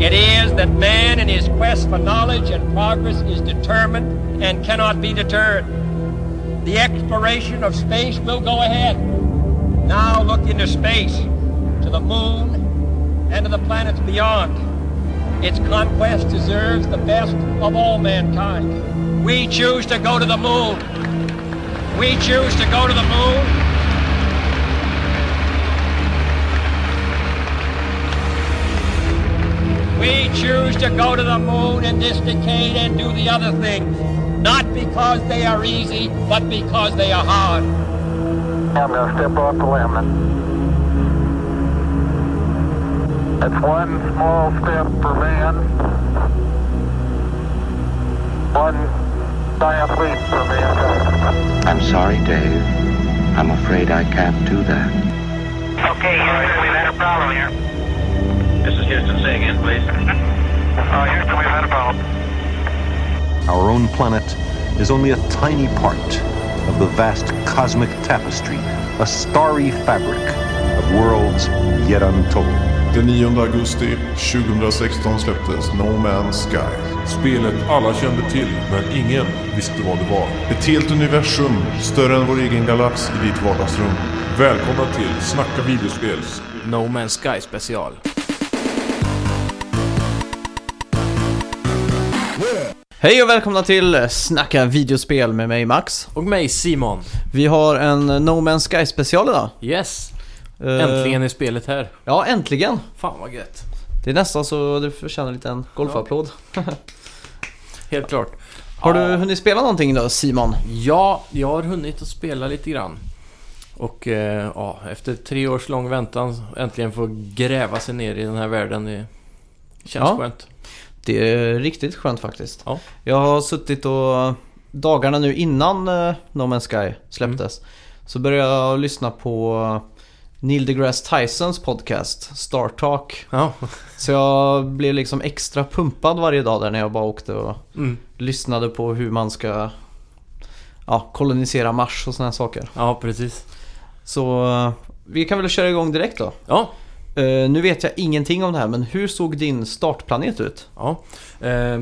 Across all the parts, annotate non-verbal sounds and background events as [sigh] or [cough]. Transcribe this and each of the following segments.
It is that man in his quest for knowledge and progress is determined and cannot be deterred. The exploration of space will go ahead. Now look into space, to the moon, and to the planets beyond. Its conquest deserves the best of all mankind. We choose to go to the moon. We choose to go to the moon. We choose to go to the moon in this decade and do the other things. Not because they are easy, but because they are hard. I'm going to step off the limb. That's one small step for man, one giant leap for mankind. I'm sorry, Dave. I'm afraid I can't do that. Okay, Houston, we've had a problem here. Houston. Say again, please. Oh, Houston, we've had a problem. Our own planet is only a tiny part of the vast cosmic tapestry, a starry fabric of worlds yet untold. Den 9 augusti 2016 släpptes No Man's Sky. Spelet alla kände till, men ingen visste vad det var. Ett helt universum större än vår egen galax i ditt vardagsrum. Välkomna till Snacka videospels No Man's Sky special. Hej och välkomna till Snacka videospel med mig Max. Och mig Simon. Vi har en No Man's Sky special idag. Yes. Eh, Äntligen är spelet här. Ja, äntligen. Fan vad gött. Det är nästan så det förtjänar en liten golfapplåd. Helt klart. Har Ja. du hunnit spela någonting då Simon? Ja, jag har hunnit att spela lite grann. Och eh, ja, efter tre års lång väntan äntligen få gräva sig ner i den här världen. Det känns Ja. skönt. Det är riktigt skönt faktiskt. Ja. Jag har suttit och dagarna nu innan eh, No Man's Sky släpptes Mm. så började jag lyssna på Neil deGrasse Tysons podcast Star Talk. Ja. Så jag blev liksom extra pumpad varje dag där när jag bara åkte och Mm. lyssnade på hur man ska ja, kolonisera Mars och sådana saker. ja, precis. Så eh, vi kan väl köra igång direkt då. Ja, Eh, nu vet jag ingenting om det här men hur såg din startplanet ut? ja. Eh,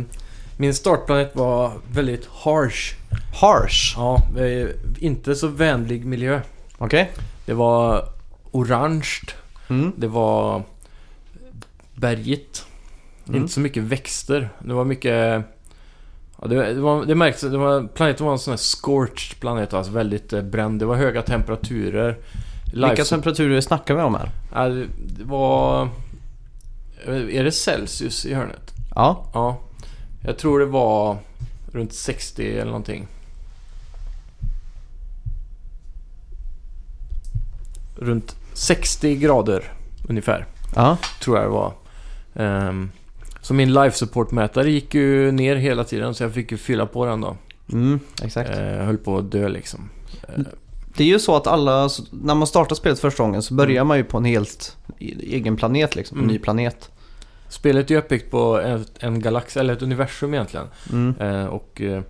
min startplanet var väldigt harsh. Harsh. Ja, eh, inte så vänlig miljö. Okej? Det var orange. Mm. Det var berget. Mm. Inte så mycket växter. Det var mycket... Ja, det, det, var, det märks, det var, planeten var en sån här scorched planet, alltså väldigt bränd. Det var höga temperaturer. Vilka temperaturer snackar vi om här? ja, det, var... Är det Celsius i hörnet? Ja. Ja. Jag tror det var runt 60 eller någonting. Runt 60 grader ungefär. Ja. tror jag det var. Ehm, så min life support-mätare gick ju ner hela tiden så jag fick ju fylla på den då. Mm, exakt. Uh, höll på att dö liksom. Eh, Det är ju så att alla, när man startar spelet första gången så börjar man ju på en helt e- egen planet liksom, en Mm. ny planet. spelet är ju uppbyggt på en, en galax, eller ett universum egentligen. Mm. Eh, och eh,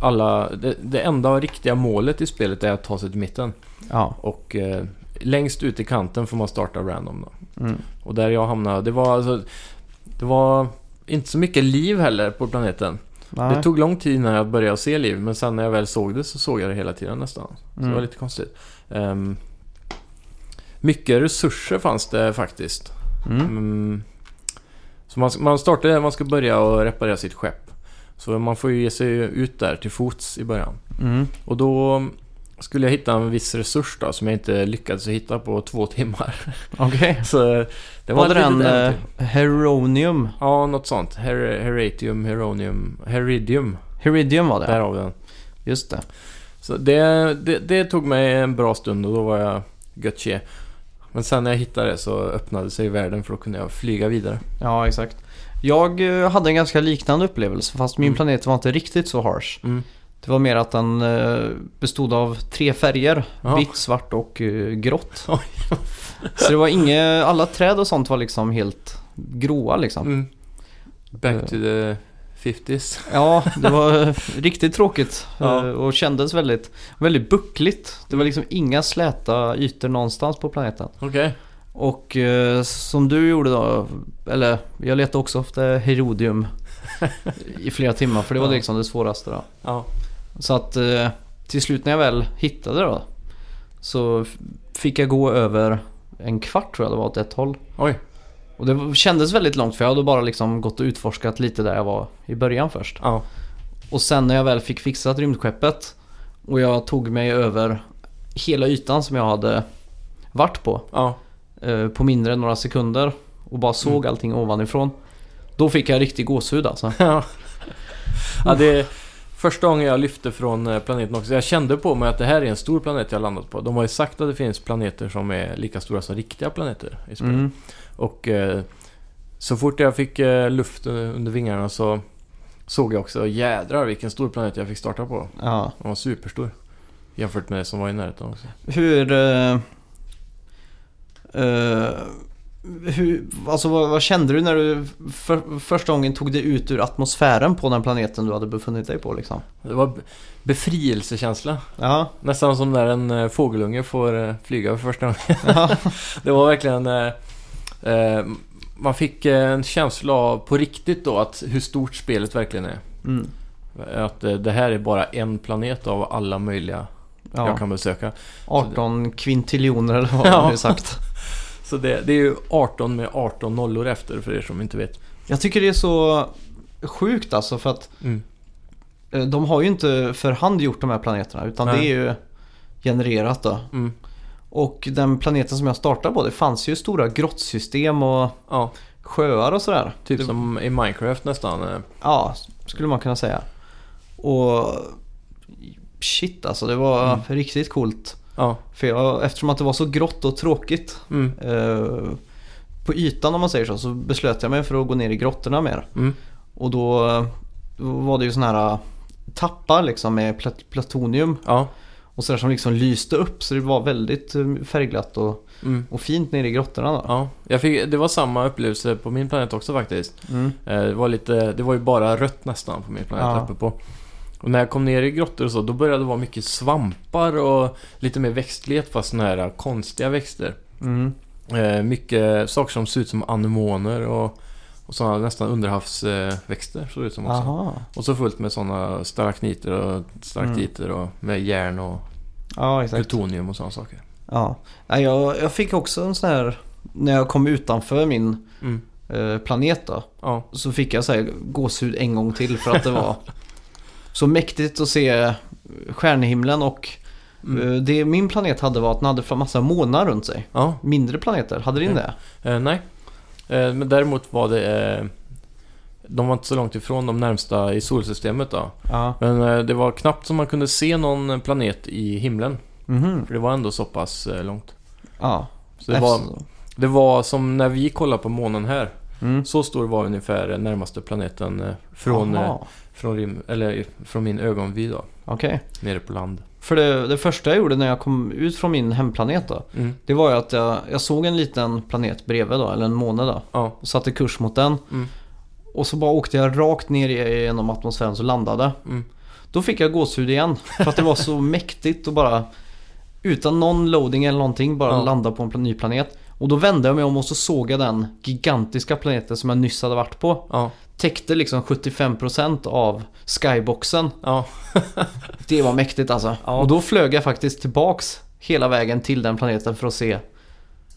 alla, det, det enda riktiga målet i spelet är att ta sig till mitten. Ja. Och eh, längst ut i kanten får man starta random då. Mm. Och där jag hamnade, det var alltså... Det var inte så mycket liv heller på planeten. Nej. Det tog lång tid innan jag började se liv, men sen när jag väl såg det så såg jag det hela tiden nästan. Så Mm. det var lite konstigt. Ehm, mycket resurser fanns det faktiskt. Mm. Mm. Så man, man startar där man ska börja och reparera sitt skepp. Så man får ju ge sig ut där till fots i början. Mm. Och då skulle jag hitta en viss resurs då som jag inte lyckades hitta på två timmar. [laughs] Okej. Så det Var var det den eh. Heronium? Ja, något sånt. Her heratium, heronium, heridium. Heridium var det. Där har vi den. Just det. Så det, det, det tog mig en bra stund och då var jag gött tje. Men sen när jag hittade det så öppnade sig världen för då kunde jag flyga vidare. Ja, exakt. Jag eh, hade en ganska liknande upplevelse fast min Mm. planet var inte riktigt så harsh. Mm. Det var mer att den eh, bestod av tre färger. Ja. Vitt, svart och eh, grått. [laughs] Så det var inget, alla träd och sånt var liksom helt gråa liksom. Mm. Back to the 50s. [laughs] Ja, det var eh, riktigt tråkigt Ja. eh, och kändes väldigt, väldigt buckligt. Det var liksom inga släta ytor någonstans på planeten. Okej. Och eh, som du gjorde då, eller jag letade också efter Herodium [laughs] i flera timmar för det var liksom det svåraste då. Ja. Så att eh, till slut när jag väl hittade det då så fick jag gå över en kvart tror jag det var åt ett håll. Oj. Och det kändes väldigt långt för jag hade bara liksom gått och utforskat lite där jag var i början först. Ja. Och sen när jag väl fick fixat rymdskeppet och jag tog mig över hela ytan som jag hade varit på Ja. eh, på mindre än några sekunder och bara såg Mm. allting ovanifrån. Då fick jag riktig gåshud alltså. [laughs] ja. ja, det första gången jag lyfte från eh, planeten också. Jag kände på mig att det här är en stor planet jag landat på. De har ju sagt att det finns planeter som är lika stora som riktiga planeter i spelet. Mm. Och eh, så fort jag fick eh, luft under vingarna så såg jag också jädrar vilken stor planet jag fick starta på. Ja. Den var superstor. Jämfört med det som var i närheten också. Hur... Eh, eh, hur alltså vad, vad kände du när du för, första gången tog dig ut ur atmosfären på den planeten du hade befunnit dig på liksom? Det var befrielsekänsla. Ja, Nästan som när en eh, fågelunge får eh, flyga för första gången. ja, [laughs] Det var verkligen... Eh, eh, man fick en känsla av på riktigt då att hur stort spelet verkligen är. mm, Att det här är bara en planet av alla möjliga jag ja. kan besöka. 18 kvintiljoner eller vad Ja. man nu sagt. [laughs] Så det, det är ju 18 med 18 nollor efter för er som inte vet. Jag tycker det är så sjukt alltså för att Mm. eh, de har ju inte för hand gjort de här planeterna utan Nej. det är ju genererat då. Mm. Och den planeten som jag startade på det fanns ju stora grottsystem och Ja, sjöar och sådär. typ det, som i Minecraft nästan. eh. Ja, skulle man kunna säga. Och shit alltså, det var Mm. riktigt coolt. Ja. För jag, eftersom att det var så grått och tråkigt Mm. eh, på ytan om man säger så, så beslöt jag mig för att gå ner i grottorna mer. Mm. Och då, då var det ju sådana här tappar liksom med plat- platonium Ja. och sådär som liksom lyste upp så det var väldigt eh, färgglatt och, Mm. och fint nere i grottorna då. Ja, jag fick, det var samma upplevelse på min planet också faktiskt. Mm. Eh, Det var, lite, det var ju bara rött nästan på min planet Ja. uppe på. Och när jag kom ner i grottor och så, då började det vara mycket svampar och lite mer växtlighet fast sådana här konstiga växter. Mm. Eh, mycket saker som ser ut som anemoner och, och sådana nästan underhavsväxter såg det ut som också. Aha. Och så fullt med sådana stalakniter och stalaktiter och med järn och Ja, exakt. plutonium och sådana saker. Ja, jag, jag fick också en sån här, när jag kom utanför min Mm. eh, planet då, Ja, så fick jag så här gåshud en gång till för att det var [laughs] så mäktigt att se stjärnhimlen och Mm. eh, det min planet hade var att den hade massa månar runt sig. ja Mindre planeter, hade din det? Eh, nej. Eh, men däremot var det... Eh, de var inte så långt ifrån de närmsta i solsystemet då. Ja. Men eh, det var knappt som man kunde se någon planet i himlen. Mhm. För det var ändå så pass eh, långt. Ja. Så det var, det var som när vi kollade på månen här. Mm. Så stor var ungefär närmaste planeten från. Från, rim, eller, från min ögonvy då. Okej. Nere på land. För det, det första jag gjorde när jag kom ut från min hemplanet då, Mm. det var ju att jag, jag såg en liten planet bredvid då, eller en måne då. Ja. Och satte kurs mot den. Mm. Och så bara åkte jag rakt ner genom atmosfären så landade. Mm. Då fick jag gåshud igen. För att det var så [laughs] mäktigt och bara utan någon loading eller någonting bara Ja. landa på en ny planet. Och då vände jag mig om och så såg jag den gigantiska planeten som jag nyss hade varit på. Ja. Täckte liksom 75% av skyboxen. Ja. [laughs] Det var mäktigt alltså. Ja. Och då flög jag faktiskt tillbaks hela vägen till den planeten för att se.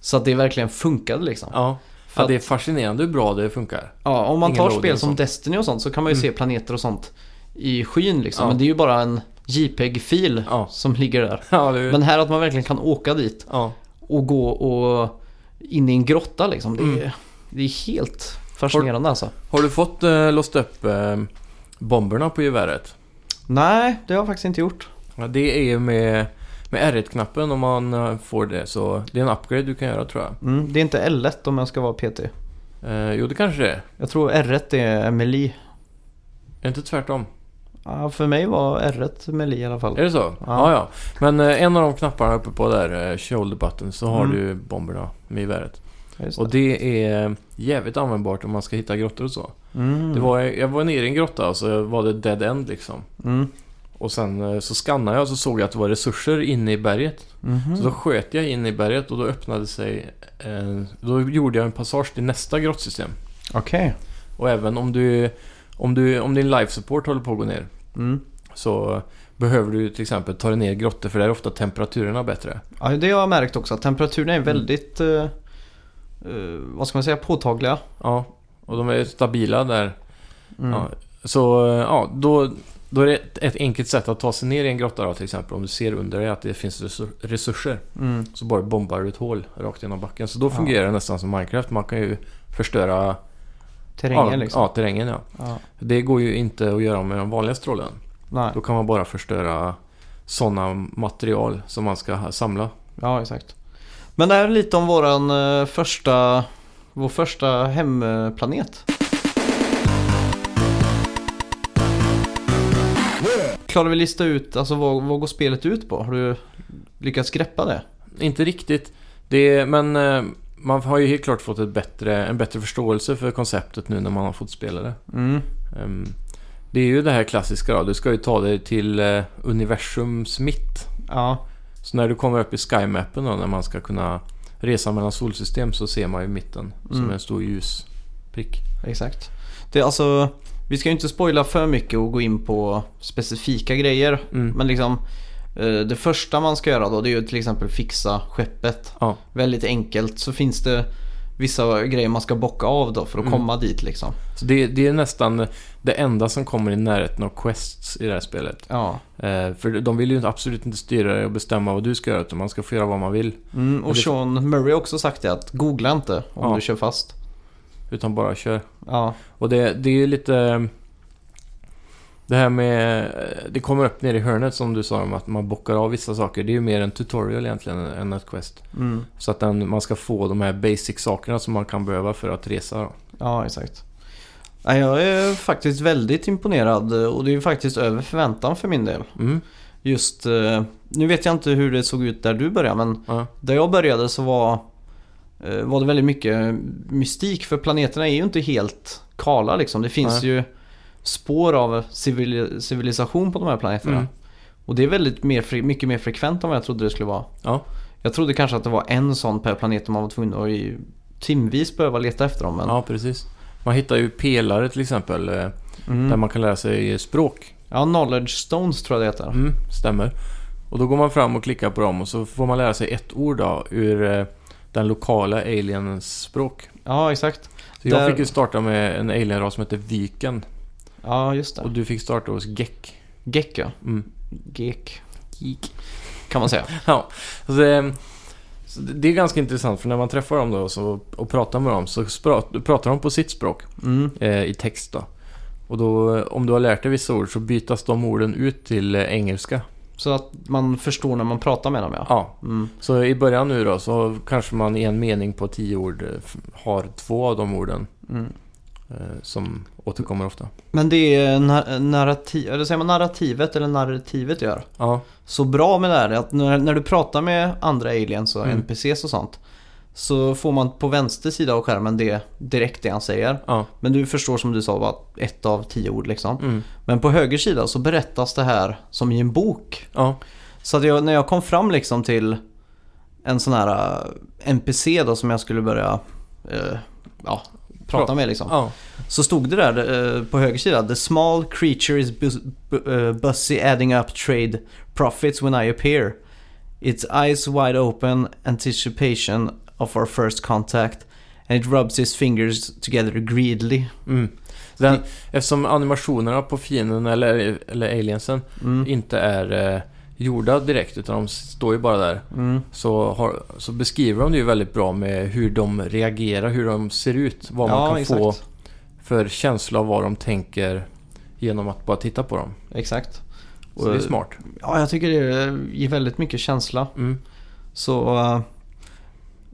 Så att det verkligen funkade liksom. Ja. För ja, det är fascinerande hur bra det funkar. Ja, om man Ingen tar spel som. Destiny och sånt så kan man ju Mm. se planeter och sånt i skyn liksom. Ja. Men det är ju bara en JPEG-fil Ja. som ligger där. [laughs] Ja, det, Men här att man verkligen kan åka dit och gå och in i en grotta liksom. Det är, Mm. det är helt fascinerande alltså. Har du fått eh, låst upp eh, bomberna på geväret? Nej, det har jag faktiskt inte gjort. Ja, det är ju med, med R1-knappen om man eh, får det. Så det är en upgrade du kan göra tror jag. Mm, det är inte L1 om jag ska vara PT. Eh, jo, det kanske det är. Jag tror R1 är melee. Är inte tvärtom? Ja, för mig var R1 melee i alla fall. Är det så? Ja, ja. Men eh, en av de knapparna uppe på där, eh, shoulder button, så har Mm. du bomberna med geväret. Ja, just Och det är jävligt användbart om man ska hitta grottor och så. Mm. Det var, jag var nere i en grotta och så var det dead end liksom. Mm. Och sen eh, så skannade jag och så såg jag att det var resurser inne i berget. Mhm. Så då sköt jag in i berget och då öppnade sig... Eh, då gjorde jag en passage till nästa grottsystem. Okej. Och även om du... Om, du, om din life support håller på att gå ner Mm. så behöver du till exempel ta dig ner i grottor för där är ofta temperaturerna bättre. Ja, det har jag märkt också. Att temperaturen är väldigt, eh, eh, vad ska man säga, påtagliga. Ja, och de är stabila där. Mm. Ja, så eh, ja, då, då är det ett, ett enkelt sätt att ta sig ner i en grotta då, till exempel. Om du ser under dig att det finns resur- resurser. Mm. Så bara bombar du ett hål rakt genom backen. Så då fungerar det nästan som Minecraft. Man kan ju förstöra Terrängen ja, liksom. Ja, terrängen ja. Ja. Det går ju inte att göra med de vanliga strålen. Nej. Då kan man bara förstöra sådana material som man ska samla. Ja, exakt. Men det här är lite om våran eh, första, vår första hemplanet. Klarar vi lista ut, alltså vad, vad går spelet ut på? Har du lyckats greppa det? Inte riktigt. Det, men eh, man har ju helt klart fått ett bättre, en bättre förståelse för konceptet nu när man har fått spela det. Mm. Ehm, det är ju det här klassiska då. Du ska ju ta dig till eh, universums mitt. Ja, Så när du kommer upp i skymappen då, när man ska kunna resa mellan solsystem så ser man ju mitten som Mm. en stor ljusprick. exakt. Det är alltså, vi ska ju inte spoila för mycket och gå in på specifika grejer. Mm. Men liksom, det första man ska göra då det är ju till exempel fixa skeppet. Ja. Väldigt enkelt. Så finns det vissa grejer man ska bocka av då för att Mm. komma dit liksom. Så det, det är nästan det enda som kommer i närheten av quests i det här spelet. Ja. Eh, för de vill ju absolut inte styra dig och bestämma vad du ska göra utan man ska få göra vad man vill. Mm, och det- Sean Murray har också sagt det att googla inte om Ja. du kör fast. Utan bara kör. Ja, Och det, det är ju lite... Det här med... Det kommer upp ner i hörnet som du sa om att man bockar av vissa saker. Det är ju mer en tutorial egentligen än ett quest. mm, Så att den, man ska få de här basic-sakerna som man kan behöva för att resa. Då. ja exakt. Jag är faktiskt väldigt imponerad och det är ju faktiskt över förväntan för min del. Mm. Just, eh, nu vet jag inte hur det såg ut där du började men Ja. där jag började så var, eh, var det väldigt mycket mystik för planeterna är ju inte helt kala liksom. Det finns ju spår av civil, civilisation på de här planeterna. Mm. Och det är väldigt mer, mycket mer frekvent än vad jag trodde det skulle vara. Ja. Jag trodde kanske att det var en sån per planet och man var tvungen att i timvis behöva leta efter dem. Men, ja, precis. Man hittar ju pelare till exempel. eh, mm. Där man kan lära sig språk. ja, knowledge stones tror jag det heter. Mm, stämmer. Och då går man fram och klickar på dem och så får man lära sig ett ord då, ur eh, den lokala aliens språk. Ja, exakt. Så jag Där- fick ju starta med en alienras som heter Viken. Ja, just det. Och du fick starta hos Gek. Gek ja. Mm. Gek. Kan man säga. [laughs] Ja, så det, så det är ganska intressant för när man träffar dem då så, och pratar med dem så pratar de på sitt språk Mm. eh, i text då. Och då, om du har lärt dig vissa ord så bytas de orden ut till eh, engelska. Så att man förstår när man pratar med dem ja. Ja, Mm. så i början nu då så kanske man i en mening på tio ord eh, har två av de orden Mm. Eh, som återkommer ofta. Men det är na- narrativ, eller säger man narrativet eller narrativet gör. Ja, Så bra med det här är att när, när du pratar med andra aliens och Mm. NPCs och sånt. Så får man på vänster sida av skärmen det direkt det han säger. ja, Men du förstår som du sa bara ett av tio ord liksom. mm, Men på höger sida så berättas det här som i en bok. ja, Så att jag, när jag kom fram liksom till en sån här äh, NPC då som jag skulle börja eh, ja, prata med liksom. ja, Så stod det där eh, på höger sida. The small creature is bus- bu- eh, busy adding up trade profits when I appear. Its eyes wide open anticipation of our first contact. And it rubs its fingers together greedily. mm. Den, eftersom animationerna på fienden eller, eller aliensen Mm. inte är eh, gjorda direkt utan de står ju bara där. Mm. Så, har, så beskriver de det ju väldigt bra med hur de reagerar, hur de ser ut. Vad man Ja, kan exakt. få för känsla av vad de tänker genom att bara titta på dem. Exakt. Så det är smart. Ja, jag tycker det ger väldigt mycket känsla. Mm. Så eh,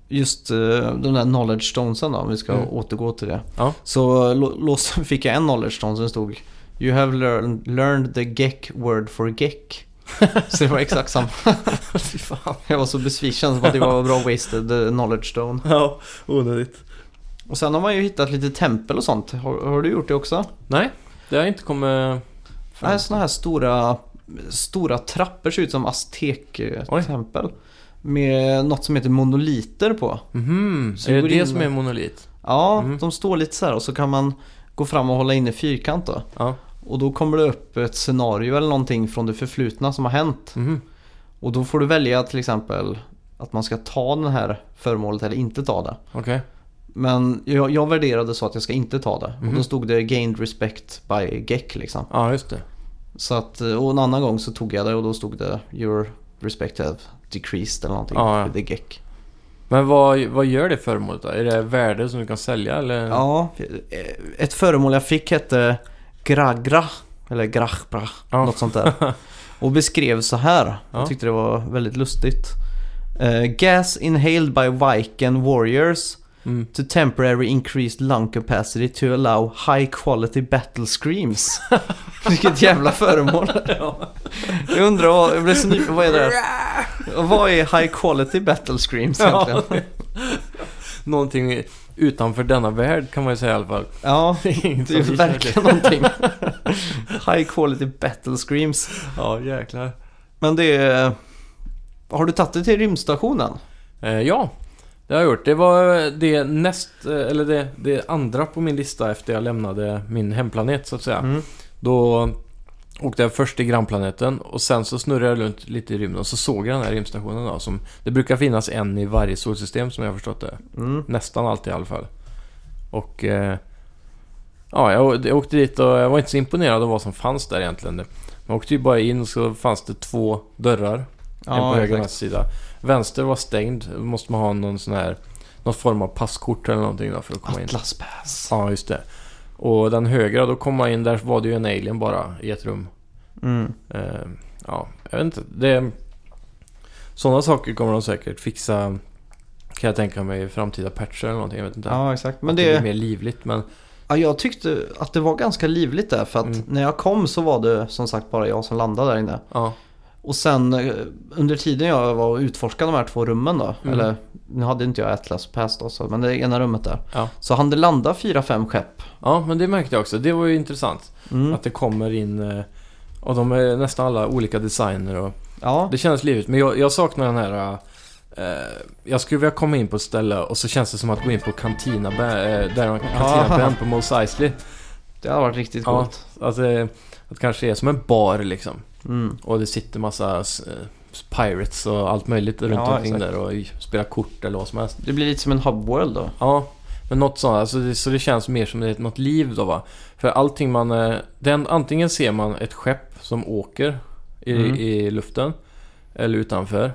just uh, de där knowledge stonesen då, om vi ska Mm. återgå till det. Ja. Så [laughs] fick jag en knowledge stone som stod You have learned, learned the geck word for geck. [laughs] så det var exakt samma. [laughs] Fy fan. Jag var så besviken för att det var bra wasted knowledge stone. Ja, onödigt. Och sen har man ju hittat lite tempel och sånt. Har, har du gjort det också? Nej, det har inte kommit... Här är sådana här stora stora trappor, ser ut som aztektempel. Med något som heter monoliter på. Så är det det in- som är monolit? Ja, Mm. de står lite så här och så kan man gå fram och hålla inne fyrkant då. Ja. Och då kommer det upp ett scenario eller någonting från det förflutna som har hänt. Mhm. Och då får du välja till exempel att man ska ta den här föremålet eller inte ta det. Okej. Men jag, jag värderade så att jag ska inte ta det. Och Mhm. då stod det gained respect by Geck liksom. Ja, just det. Så att, och en annan gång så tog jag det och då stod det your respect have decreased eller någonting. Ja, ja. the Geck. Men vad, vad gör det föremålet då? Är det värde som du kan sälja eller? Ja, ett föremål jag fick hette Gragra. Eller Grachbra. Ja. Något sånt där. Och beskrevs så här. Ja. Jag tyckte det var väldigt lustigt. Eh, gas inhaled by Viken warriors Mm. to temporary increased lung capacity to allow high quality battle screams. [laughs] Vilket jävla föremål. Jag undrar, vad- jag blev så nyfiken, vad är det? Och vad är high quality battle screams egentligen? Ja. [laughs] Någonting utanför denna värld kan man ju säga i alla fall. Ja, [laughs] det är verkligen någonting. [laughs] High quality battle screams. Ja, jäklar. Men det är... Har du tagit det till rymdstationen? Eh, ja, det har jag gjort. Det var det näst, eh, eller det, det andra på min lista efter jag lämnade min hemplanet så att säga. Mm. Då åkte jag först till grannplaneten och sen så snurrade jag runt lite i rymden och så såg jag den här rymdstationen då. Som, det brukar finnas en i varje solsystem som jag har förstått det. Mm. Nästan alltid i alla fall. Och eh, ja, jag, jag åkte dit och jag var inte så imponerad av vad som fanns där egentligen. Man åkte ju bara in och så fanns det två dörrar. en på höger och vänster sida. Vänster var stängd. Då måste man ha någon sån här någon form av passkort eller någonting då för att komma in. Atlas Pass. Ja, just det. Och den högra, då kom man in, där var det ju en alien bara i ett rum. Mm. Eh, ja, jag vet inte. Det, sådana saker kommer de säkert fixa, kan jag tänka mig, i framtida patcher eller någonting. Jag vet inte. Ja, exakt. Men det det... mer livligt, men Ja, jag tyckte att det var ganska livligt där för att Mm. när jag kom så var det som sagt bara jag som landade där inne. ja. Och sen eh, under tiden jag var och utforskade de här två rummen då, Mm. eller nu hade inte jag Atlas Pass då, så, men det ena rummet där. Ja. Så han det landa fyra, fem skepp. ja, men det märkte jag också. Det var ju intressant. Mm. Att det kommer in, eh, och de är nästan alla olika designer och Ja, Det känns livligt, men jag, jag saknar den här... eh, jag skulle vilja komma in på ett ställe och så känns det som att gå in på Cantina, eh, där Cantina Ja. Band på Mos Eisley. det har varit riktigt Ja, coolt. att, det, att det kanske är som en bar liksom. Mm. Och det sitter massa eh, pirates och allt möjligt runt Ja, omkring exakt. där och spelar kort eller vad som helst. Det blir lite som en hub world då. Ja, men något sånt. Alltså det, så det känns mer som det något liv då va. För allting man... eh, Den, antingen ser man ett skepp som åker i, Mm. i luften. Eller utanför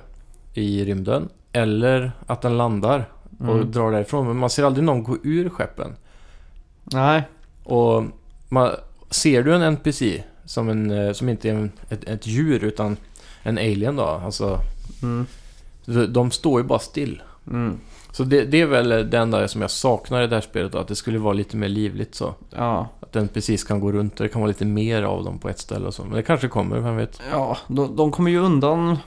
i rymden. Eller att den landar och Mm. drar därifrån. Men man ser aldrig någon gå ur skeppen. Nej, Och man, ser du en NPC som, en, eh, som inte är en, ett, ett djur utan en alien då. Alltså, mm. de, de står ju bara still. Mm. Så det, det är väl det enda som jag saknar i det här spelet då, att det skulle vara lite mer livligt så. ja. Att den precis kan gå runt och det kan vara lite mer av dem på ett ställe och så. Men det kanske kommer, vem vet? Ja, de, de kommer ju undan,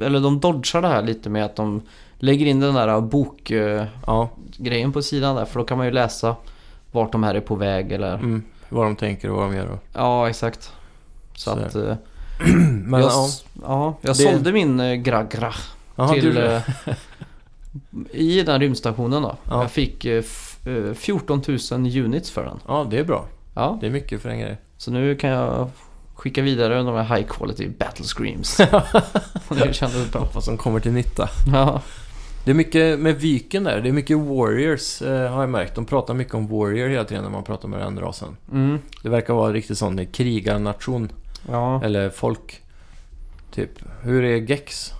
eller de dodgar det här lite med att de lägger in den där bokgrejen Ja, på sidan där. För då kan man ju läsa vart de här är på väg eller... mm, vad de tänker och vad de gör. Och. Ja, exakt. Så, Så. att... eh, [clears throat] Men jag, ja, ja, jag Det- sålde min eh, Gragra Jaha, till... eh, [laughs] I den rymdstationen då. Ja. Jag fick eh, f- eh, 14 000 units för den. ja, det är bra. Ja, Det är mycket för en grej. så nu kan jag skicka vidare de här high quality battle screams. [laughs] det kändes bra. Vad som kommer till nytta. Ja, Det är mycket med Viken där. Det är mycket Warriors eh, har jag märkt. De pratar mycket om Warrior hela tiden när man pratar med den rasen. mm. Det verkar vara riktigt sån krigarnation. Ja. Eller folk. Typ. Hur är Gex?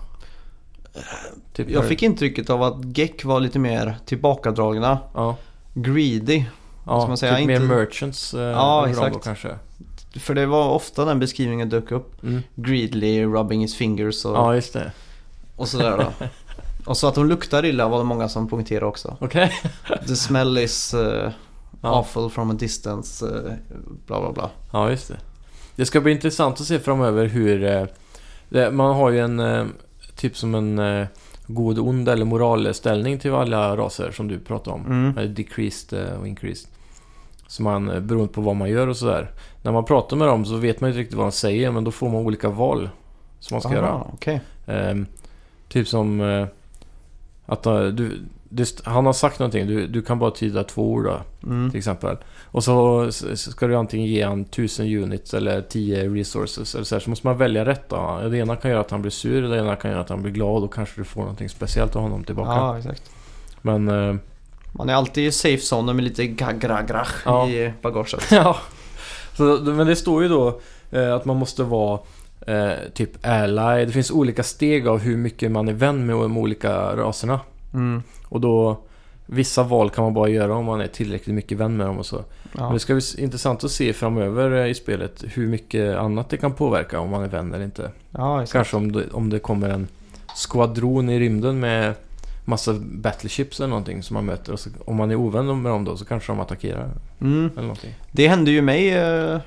Typ Jag fick intrycket av att Geck var lite mer tillbakadragna, Ja. greedy. Ja, man säga, typ mer inte- merchants. Eh, Ja, exakt. Då, kanske. För det var ofta den beskrivningen dök upp. Mm. Greedly, rubbing his fingers och, Ja, just det. och sådär då. [laughs] och så att de luktar illa var det många som poängterade också. Okej. The smell is uh, Ja. awful from a distance, uh, bla bla bla. Ja, just det. Det ska bli intressant att se framöver hur... Eh, det, man har ju en... Eh, typ som en eh, god, ond eller moralställning till alla raser som du pratar om. Mm. Decreased eh, och increased. Så man, eh, beroende på vad man gör och sådär. När man pratar med dem så vet man inte riktigt vad de säger men då får man olika val som man ska göra. Aha, okej. Ehm, typ som eh, att eh, du, det, han har sagt någonting, du, du kan bara tyda två ord då, Mm. till exempel. Och så ska du antingen ge han 1000 units eller 10 resources. Eller så, här, så måste man välja rätt då. Det ena kan göra att han blir sur, det ena kan göra att han blir glad och kanske du får någonting speciellt av honom tillbaka. Ja, exakt. Men eh, Man är alltid i safe zone med lite gagragrach Ja. i bagaget. [laughs] Ja, så, men det står ju då eh, att man måste vara eh, typ ally. Det finns olika steg av hur mycket man är vän med de olika raserna. Mm. Och då, vissa val kan man bara göra om man är tillräckligt mycket vän med dem och så. Men Ja. det ska bli intressant att se framöver eh, i spelet hur mycket annat det kan påverka om man är vän eller inte. ja. Kanske om det, om det kommer en skvadron i rymden med massa battleships eller någonting som man möter. Och så, om man är ovän med dem då så kanske de attackerar Mm. eller någonting. Det hände ju mig eh,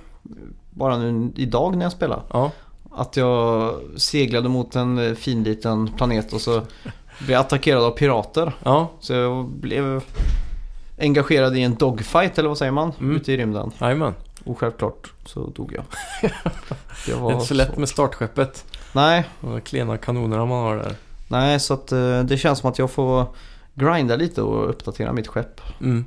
bara nu idag när jag spelade. Ja, Att jag seglade mot en eh, fin liten planet och så [laughs] blev attackerad av pirater. ja, Så jag blev engagerad i en dogfight eller vad säger man? Mm. Ute i rymden. jajamän. Och självklart så dog jag. [laughs] Det Det är var inte så lätt med startskeppet. Nej, De klena kanonerna man har där. nej så att eh, det känns som att jag får grinda lite och uppdatera mitt skepp. Mm.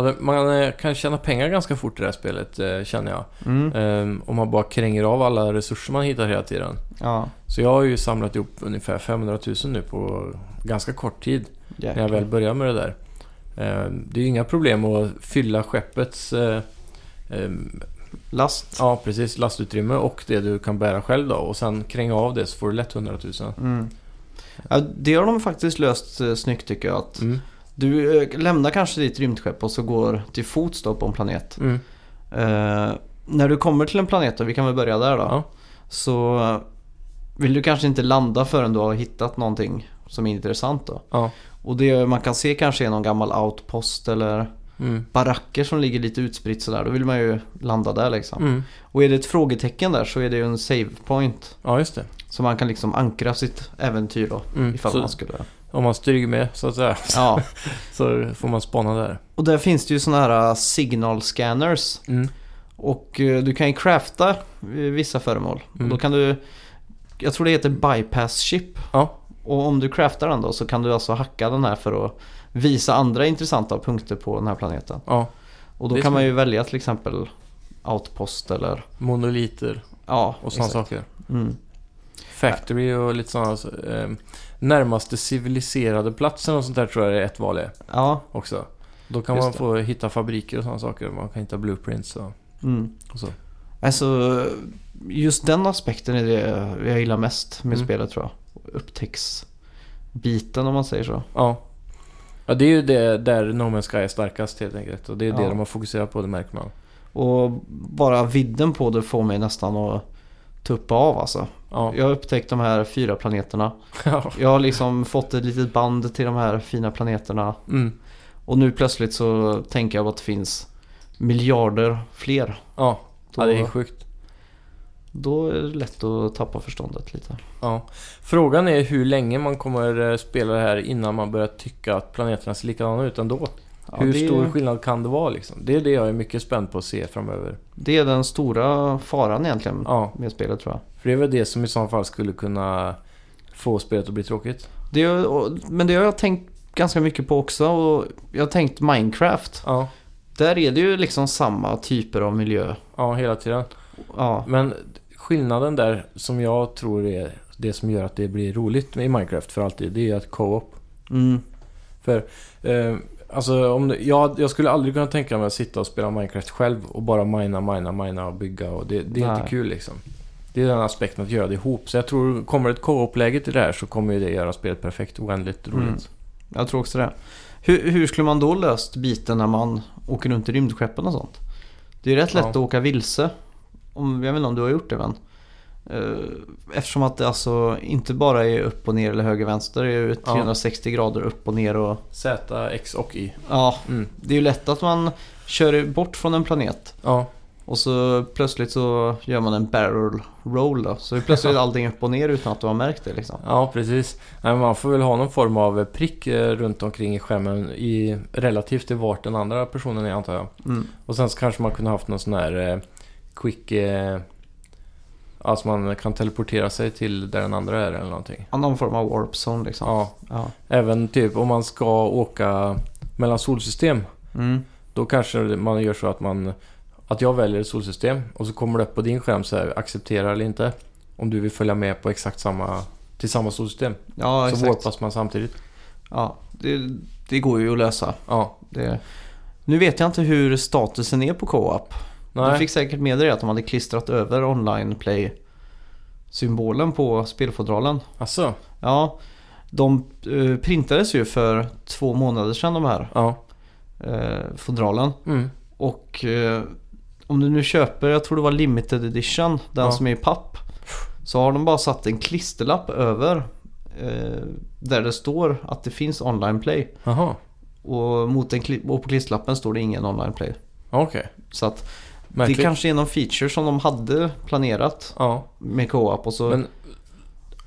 Ja, det, man eh, kan tjäna pengar ganska fort i det här spelet, eh, känner jag. Mm. Ehm, om man bara kränger av alla resurser man hittar hela tiden. Ja, Så jag har ju samlat ihop ungefär 500 000 nu på ganska kort tid. När jag väl jäklar. börjar med det där. Ehm, det är ju inga problem att fylla skeppets eh, ehm, Last. ja, precis, lastutrymme och det du kan bära själv då. Och sen kränga av det så får du lätt 100 000. Mm. Ja, det har de faktiskt löst eh, snyggt tycker jag. Att Mm. Du eh, lämnar kanske ditt rymdskepp och så går till fots då på en planet. Mm. Eh, när du kommer till en planet, och vi kan väl börja där då. Ja. Så eh, vill du kanske inte landa förrän du har hittat någonting som är intressant då. Ja. Och det man kan se kanske är någon gammal outpost eller Mm. baracker som ligger lite utspritt sådär. Då vill man ju landa där liksom. Mm. Och är det ett frågetecken där så är det ju en save point. Ja, just det. Så man kan liksom ankra sitt äventyr då. Mm. Ifall Så man skulle... om man stryker med så att säga Ja. [laughs] så får man spana där. Och där finns det ju sådana här uh, signal scanners. Mm. Och eh, du kan ju crafta eh, vissa föremål. Mm. Och då kan du... Jag tror det heter bypass chip. Ja. Och om du craftar den då så kan du alltså hacka den här för att visa andra intressanta punkter på den här planeten. Ja. Och då kan man ju välja till exempel outpost eller... Monoliter Ja, och sådana saker. Mm. Factory och lite sådana. Eh, närmaste civiliserade platsen och sånt där tror jag det är ett val är Ja, också. Då kan Just man det. få hitta fabriker och sådana saker. Man kan hitta blueprints och, mm. och så. Alltså just den aspekten är det jag gillar mest med Mm. spelet tror jag. Upptäcksbiten om man säger så. Ja. Ja, det är ju det där No Man's Sky är starkast helt enkelt. Och det är det Ja. de har fokuserat på, det märker man. Och bara vidden på det får mig nästan att tuppa av alltså. Ja. Jag har upptäckt de här fyra planeterna. [laughs] Ja. Jag har liksom fått ett litet band till de här fina planeterna. Mm. Och nu plötsligt så tänker jag att det finns miljarder fler. Ja. Då, ja, det är sjukt. då är det lätt att tappa förståndet lite. Ja. Frågan är hur länge man kommer eh, spela det här innan man börjar tycka att planeterna ser likadana ut ändå. Ja, hur det, stor skillnad kan det vara liksom? Det är det jag är mycket spänd på att se framöver. det är den stora faran egentligen Ja. med spelet tror jag. För det är väl det som i så fall skulle kunna få spelet att bli tråkigt. Det är, men det har jag tänkt ganska mycket på också. Och jag har tänkt Minecraft. Ja. Där är det ju liksom samma typer av miljö. Ja, hela tiden. Ja, Men skillnaden där som jag tror är det som gör att det blir roligt med Minecraft för alltid. Det är att co-op. mm, För eh, alltså om det, jag, jag skulle aldrig kunna tänka mig att sitta och spela Minecraft själv och bara mina, mina, mina och bygga. Och det, det är Nej. inte kul liksom. Det är den aspekten att göra det ihop. Så jag tror, kommer ett co-op-läge till det här så kommer ju det göra spelet perfekt, oändligt roligt. Mm. jag tror också det. Hur, hur skulle man då löst biten när man åker runt i rymdskeppen och sånt? Det är ju rätt lätt Ja. att åka vilse. Om, jag vet inte om du har gjort det men. Eh, Eftersom att det alltså inte bara är upp och ner eller höger vänster. Det är ju 360 grader upp och ner och... Z, X och Y. Ja, Mm. det är ju lätt att man kör bort från en planet. Ja, Och så plötsligt så gör man en barrel roll då. Så är plötsligt [laughs] allting upp och ner utan att du har märkt det liksom. Ja, precis. Nej, man får väl ha någon form av prick eh, runt omkring i skärmen i, relativt till vart den andra personen är antar jag. Mm. Och sen så kanske man kunde haft någon sån här eh, quick... Eh, alltså man kan teleportera sig till där den andra är eller någonting. Ja, Någon form av warp zone liksom. Ja, Ja. även typ om man ska åka mellan solsystem. Mm. Då kanske man gör så att man... Att jag väljer ett solsystem och så kommer det upp på din skärm så här, acceptera eller inte. Om du vill följa med på exakt samma... Till samma solsystem. Ja, så exakt. warpas man samtidigt. Ja, det, det går ju att lösa. Ja. Det. Nu vet jag inte hur statusen är på co-op. Nej. Du fick säkert med dig att de hade klistrat över online play symbolen på spelfodralen. Alltså, Ja, de eh, printades ju för två månader sedan de här ja. eh, fodralen. Mm. Och eh, om du nu köper, jag tror det var limited edition, den Ja. som är i papp. Så har de bara satt en klisterlapp över där det står att det finns online play. Jaha. Och, mot en, och på klisterlappen står det ingen online play. Okej. Så att Märkligt. det kanske är någon feature som de hade planerat Ja. med co-op och så. Men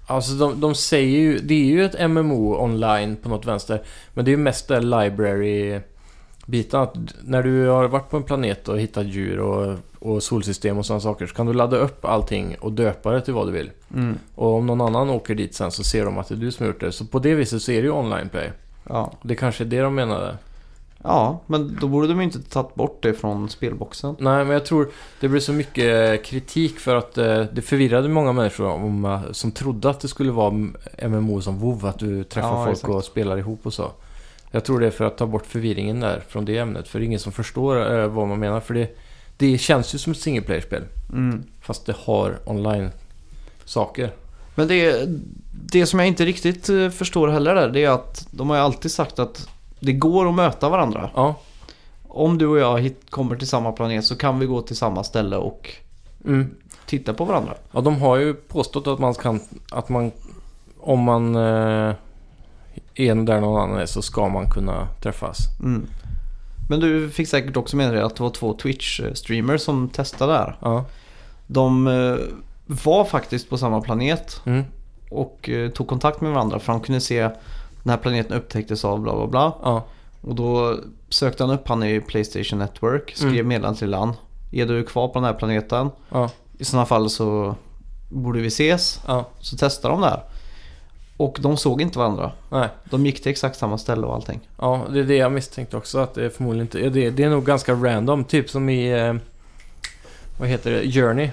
alltså de, de säger ju, det är ju ett MMO online på något vänster. Men det är ju mest där library-biten. Att när du har varit på en planet och hittat djur och, och solsystem och sådana saker så kan du ladda upp allting och döpa det till vad du vill. Mm, Och om någon annan åker dit sen så ser de att det är du som har gjort det. Så på det viset så är det ju online play. ja. Det kanske är det de menade. Ja, men då borde de ju inte tagit bort det från spelboxen. Nej, men jag tror det blev så mycket kritik för att eh, det förvirrade många människor om, eh, som trodde att det skulle vara MMO som WoW, att du träffar Ja, folk exakt. och spelar ihop och så. Jag tror det är för att ta bort förvirringen där från det ämnet, för det är ingen som förstår eh, vad man menar. För det, det känns ju som ett single player-spel, Mm. fast det har online-saker. Men det, det som jag inte riktigt eh, förstår heller där, det är att de har ju alltid sagt att det går att möta varandra. Ja, Om du och jag hit, kommer till samma planet så kan vi gå till samma ställe och mm. titta på varandra. ja de har ju påstått att man kan, att man, om man eh, är där någon annan är så ska man kunna träffas. Mm. Men du fick säkert också med dig att det var två Twitch-streamers som testade det här. Ja, De eh, var faktiskt på samma planet mm. och eh, tog kontakt med varandra för de kunde se den här planeten upptäcktes av bla bla bla. ja, Och då sökte han upp han i Playstation Network, skrev Mm. meddelande till han. Är du kvar på den här planeten? ja, I sådana fall så borde vi ses. ja. Så testade de det här. Och de såg inte varandra. Nej. De gick till exakt samma ställe och allting. Ja, det är det jag misstänkte också. Att det är förmodligen inte... Det, det är nog ganska random. Typ som i... Eh, vad heter det? Journey.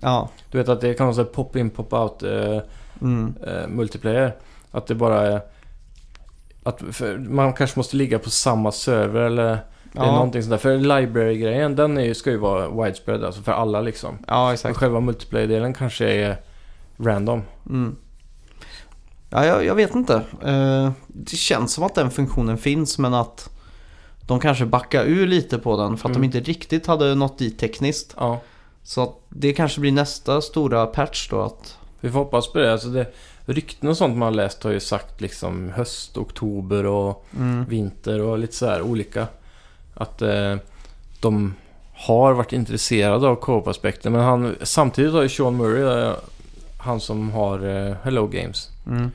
Ja. Du vet att det kan vara pop-in, pop-out eh, Mm. eh, multiplayer. Att det bara är... Att man kanske måste ligga på samma server eller... Det är Ja. någonting sånt där. För library-grejen, den är, ju- ska ju vara widespread. Alltså för alla liksom. ja, Men exakt. själva multiplayer-delen kanske är random. Mm. Ja, jag, jag vet inte. Eh, det känns som att den funktionen finns men att de kanske backar ur lite på den för att Mm. de inte riktigt hade nått dit tekniskt. Ja. Så att det kanske blir nästa stora patch då att... Vi får hoppas på det. Alltså det rykten och sånt man har läst har ju sagt liksom höst, oktober och Mm. vinter och lite så här olika. Att eh, de har varit intresserade av co-op-aspekten. Men han, samtidigt har ju Sean Murray, eh, han som har eh, Hello Games. Mm.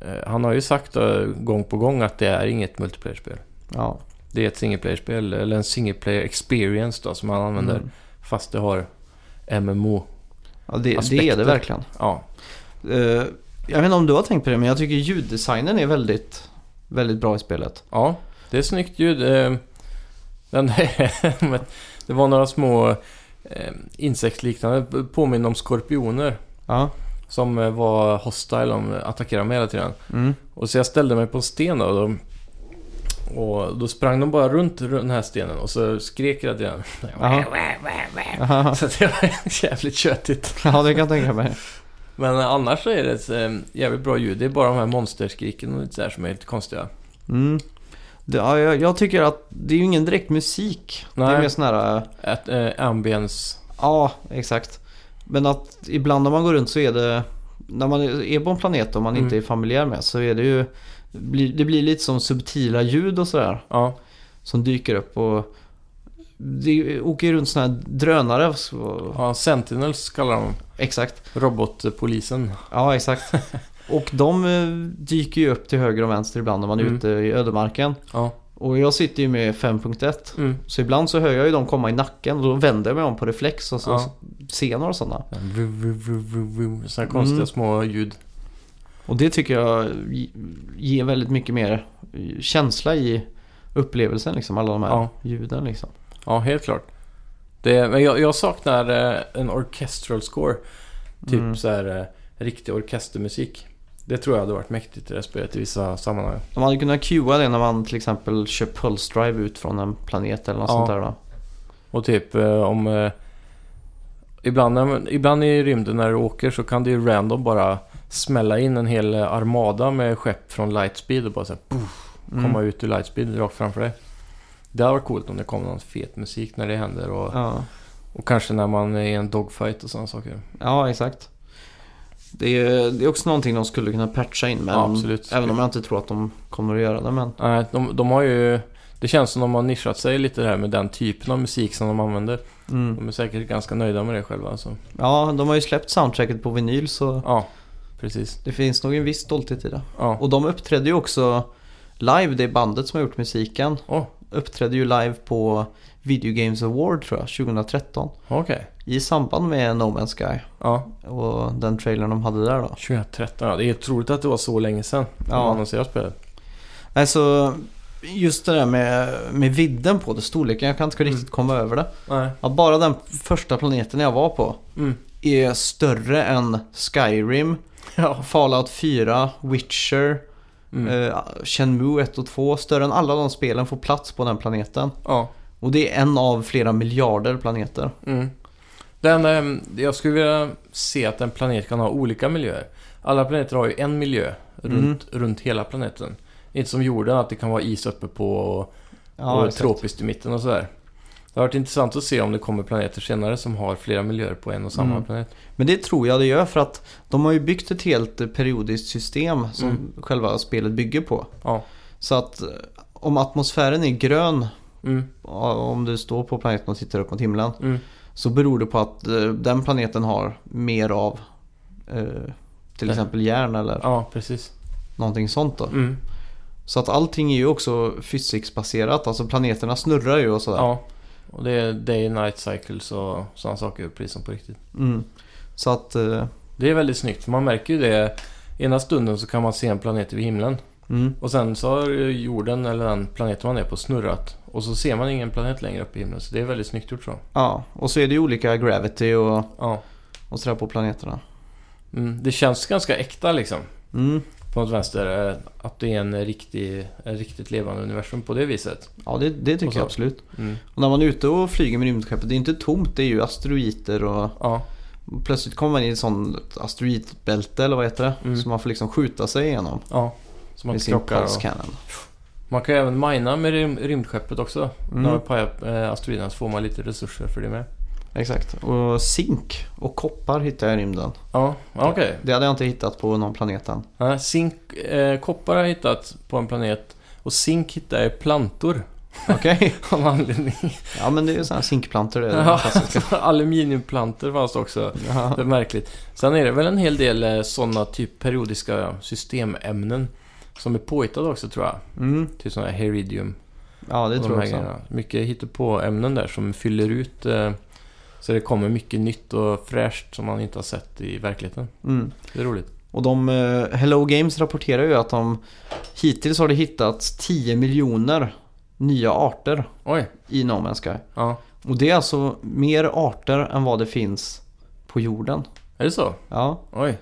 Eh, han har ju sagt eh, gång på gång att det är inget multiplayer-spel. Ja. Det är ett single player-spel, eller en single player experience då, som han använder. Mm. Fast det har MMO. ja det, det är det verkligen. Ja, Eh, jag vet inte om du har tänkt på det men jag tycker ljuddesignen är väldigt, väldigt bra i spelet. Ja, det är snyggt ljud. Eh, Den [laughs] det var några små eh, insektsliknande, påminner om skorpioner. Ja. Som eh, var hostile, de attackerade mig hela tiden. Mm. Och så jag ställde mig på en sten då. Och, de, och då sprang de bara runt den här stenen och så skrek jag till den. [laughs] [laughs] Så det var jävligt köttigt. ja, det kan jag tänka mig. Men eh, annars så är det ett eh, jävligt bra ljud. Det är bara de här monsterskriken och lite så här som är lite konstiga. Mm. Det, ja, jag, tycker att det är ju ingen direkt musik. Det är Nej. mer sån här... Ett, eh, ambience. Ja, exakt. Men att ibland när man går runt så är det... När man är på en planet och man Mm. inte är familjär med så är det ju... Det blir, det blir lite som subtila ljud och sådär. Ja, Som dyker upp och... det åker ju runt sådana här drönare. Så, Ja, Sentinels kallar de Exakt. Robotpolisen. Ja, exakt. [laughs] Och de eh, dyker ju upp till höger och vänster ibland när man är Mm. ute i ödemarken. Ja. Och jag sitter ju med 5.1. Mm. Så ibland så hör jag ju dem komma i nacken och då vänder jag mig om på reflex och så, Ja. ser några sådana. Sådana konstiga Mm. små ljud. Och det tycker jag ge- ger väldigt mycket mer eh, känsla i upplevelsen liksom. Alla de här Ja. ljuden liksom. Ja, helt klart. Det, men jag, jag saknar eh, en orchestral score. Typ Mm. så här eh, riktig orkestermusik. Det tror jag hade varit mäktigt i det här spelet i vissa sammanhang. De hade kunnat cuea det när man till exempel kör pulse drive ut från en planet eller något Ja. sånt där då. Och typ eh, om... Eh, ibland, när, ibland i rymden när du åker så kan det ju random bara smälla in en hel eh, armada med skepp från Lightspeed och bara så här, puff, Mm. komma ut ur Lightspeed rakt framför dig. Det hade varit coolt om det kom någon fet musik när det händer och, Ja. och kanske när man är i en dogfight och sådana saker. ja, exakt. Det är, det är också någonting de skulle kunna patcha in men Ja, även om jag inte tror att de kommer att göra det men Nej, de, de har ju... Det känns som de har nischat sig lite här med den typen av musik som de använder. mm. De är säkert ganska nöjda med det själva. Alltså. Ja, de har ju släppt soundtracket på vinyl så Ja, precis. det finns nog en viss stolthet i det. Ja. Och de uppträdde ju också live, det är bandet som har gjort musiken. Åh, Uppträdde ju live på Video Games Award tror jag, 2013. okej. I samband med No Man's Sky Ja, och den trailern de hade där då. 2013. Ja, det är otroligt att det var så länge sedan de Ja. annonserade spelet. Alltså, just det där med, med vidden på det, storleken, jag kan inte Mm. riktigt komma över det. Nej. Ja, bara den första planeten jag var på Mm. är större än Skyrim, Ja. Fallout 4, Witcher, Mm. eh, Shenmue 1 och 2. Större än alla de spelen får plats på den planeten. ja. Och det är en av flera miljarder planeter. Mm. Den, ehm, jag skulle vilja se att en planet kan ha olika miljöer. Alla planeter har ju en miljö runt, runt hela planeten. Inte som jorden, att det kan vara is uppe på och, Ja, och tropiskt i mitten och sådär. Det har varit intressant att se om det kommer planeter senare som har flera miljöer på en och samma Mm. planet. Men det tror jag det gör för att de har ju byggt ett helt eh, periodiskt system som Mm. själva spelet bygger på. Ja. Så att eh, om atmosfären är grön, Mm. om du står på planeten och tittar upp mot himlen, Mm. så beror det på att eh, den planeten har mer av till exempel järn eller Ja, precis. någonting sånt då. Mm. Så att allting är ju också fysiksbaserat, alltså planeterna snurrar ju och sådär. Ja. Och det är day night cycles och sådana saker, precis som på riktigt. Mm. Så att, eh, Det är väldigt snyggt, för man märker ju det. Ena stunden så kan man se en planet vid himlen. mm. Och sen så har jorden, eller den planeten man är på, snurrat. Och så ser man ingen planet längre upp i himlen. Så det är väldigt snyggt gjort så. ja, och så är det ju olika gravity och, Ja. och sådär på planeterna. Mm. Det känns ganska äkta liksom. Mm. På något vänster. eh, Att det är en riktig, en riktigt levande universum på det viset. Ja, det, det tycker jag absolut. Mm. Och när man är ute och flyger med rymdskeppet, det är inte tomt, det är ju asteroider och Ja. plötsligt kommer man in i ett sånt asteroidbälte eller vad heter det? Mm. Så man får liksom skjuta sig igenom Ja. Så man med sin Och... Man kan ju även mina med rym rymdskeppet också. Mm. När man pajar eh, asteroiderna så får man lite resurser för det med. Exakt. Och zink och koppar hittar jag i rymden. Ja, okej. Det hade jag inte hittat på någon planet än. Ja, zink, eh, koppar har jag hittat på en planet. Och zink hittar jag i plantor. Okej. [laughs] Av någon anledning. Ja men det är ju sådana här zinkplantor det är Ja, [laughs] aluminiumplantor fanns det också. Ja. Det är märkligt. Sen är det väl en hel del sådana typ periodiska systemämnen. Som är påhittade också tror jag. Mm. Typ sådana här heridium. Ja det tror jag också. grejerna. Mycket hittepå-ämnen där som fyller ut. Eh, så det kommer mycket nytt och fräscht som man inte har sett i verkligheten. Mm. Det är roligt. Och de, eh, Hello Games rapporterar ju att de hittills har det hittats 10 miljoner nya arter Oj, i No Man's Sky. ja. Och det är alltså mer arter än vad det finns på jorden. Är det så? Ja. Oj.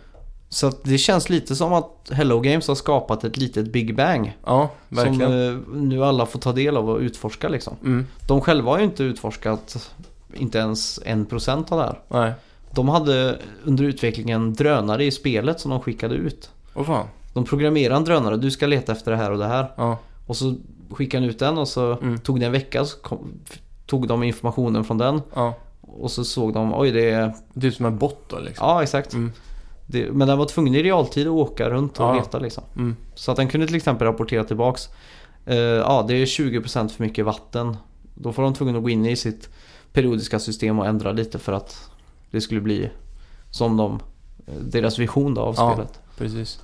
Så det känns lite som att Hello Games har skapat ett litet Big Bang. Ja, verkligen. Som eh, nu alla får ta del av och utforska liksom. Mm. De själva har ju inte utforskat inte ens en procent av det här. Nej. De hade under utvecklingen drönare i spelet som de skickade ut. Åh fan. De programmerade en drönare, du ska leta efter det här och det här. Ja. Och så skickade han ut den och så Mm. tog det en vecka så kom, tog de informationen från den. Ja. Och så såg de, oj det är... Typ som en bot då liksom. Ja exakt. Mm. Det, men den var tvungen i realtid att åka runt och Ja. leta liksom. Mm. Så att den kunde till exempel rapportera tillbaks. eh, ja det är 20% för mycket vatten Då får de tvungna att gå in i sitt periodiska system och ändra lite för att det skulle bli som de, deras vision då av Ja. spelet. Precis.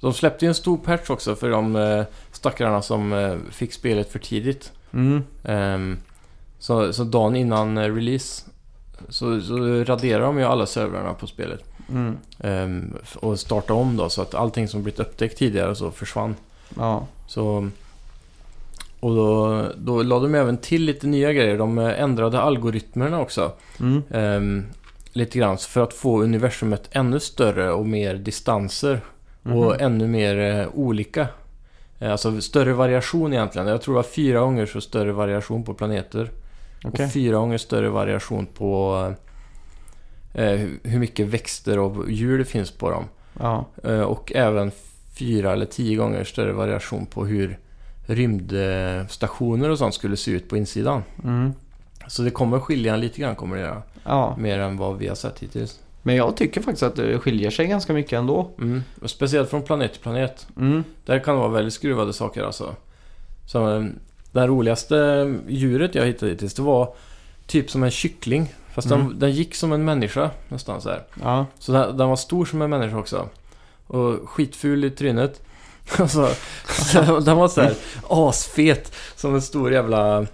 De släppte ju en stor patch också för de eh, stackarna som eh, fick spelet för tidigt. Mm. Ehm, så, så dagen innan eh, release så, så raderar de ju alla servrarna på spelet. Mm. Ehm, och startade om då så att allting som blivit upptäckt tidigare så försvann. Ja. Så, och då, då lade de även till lite nya grejer. De eh, ändrade algoritmerna också. Mm. Ehm, lite grann för att få universumet ännu större och mer distanser. Mhm. Och ännu mer eh, olika. Eh, Alltså större variation egentligen. Jag tror det var fyra gånger så större variation på planeter. Okej. Och fyra gånger större variation på eh, hur- mycket växter och djur det finns på dem. Ja. Och även fyra eller tio gånger större variation på hur rymdstationer och sånt skulle se ut på insidan. Mm. Så det kommer skilja lite grann kommer det göra. ja. Mer än vad vi har sett hittills. Men jag tycker faktiskt att det skiljer sig ganska mycket ändå. Mm. Och speciellt från planet till planet. Mm. Där kan det vara väldigt skruvade saker alltså. Så eh, det roligaste djuret jag hittade hittills det var typ som en kyckling. Fast Mm. den, den gick som en människa nästan så här. Ja. Så den, den var stor som en människa också. Och skitful i trynet. [laughs] Alltså, så, den var så här asfet. Som en stor jävla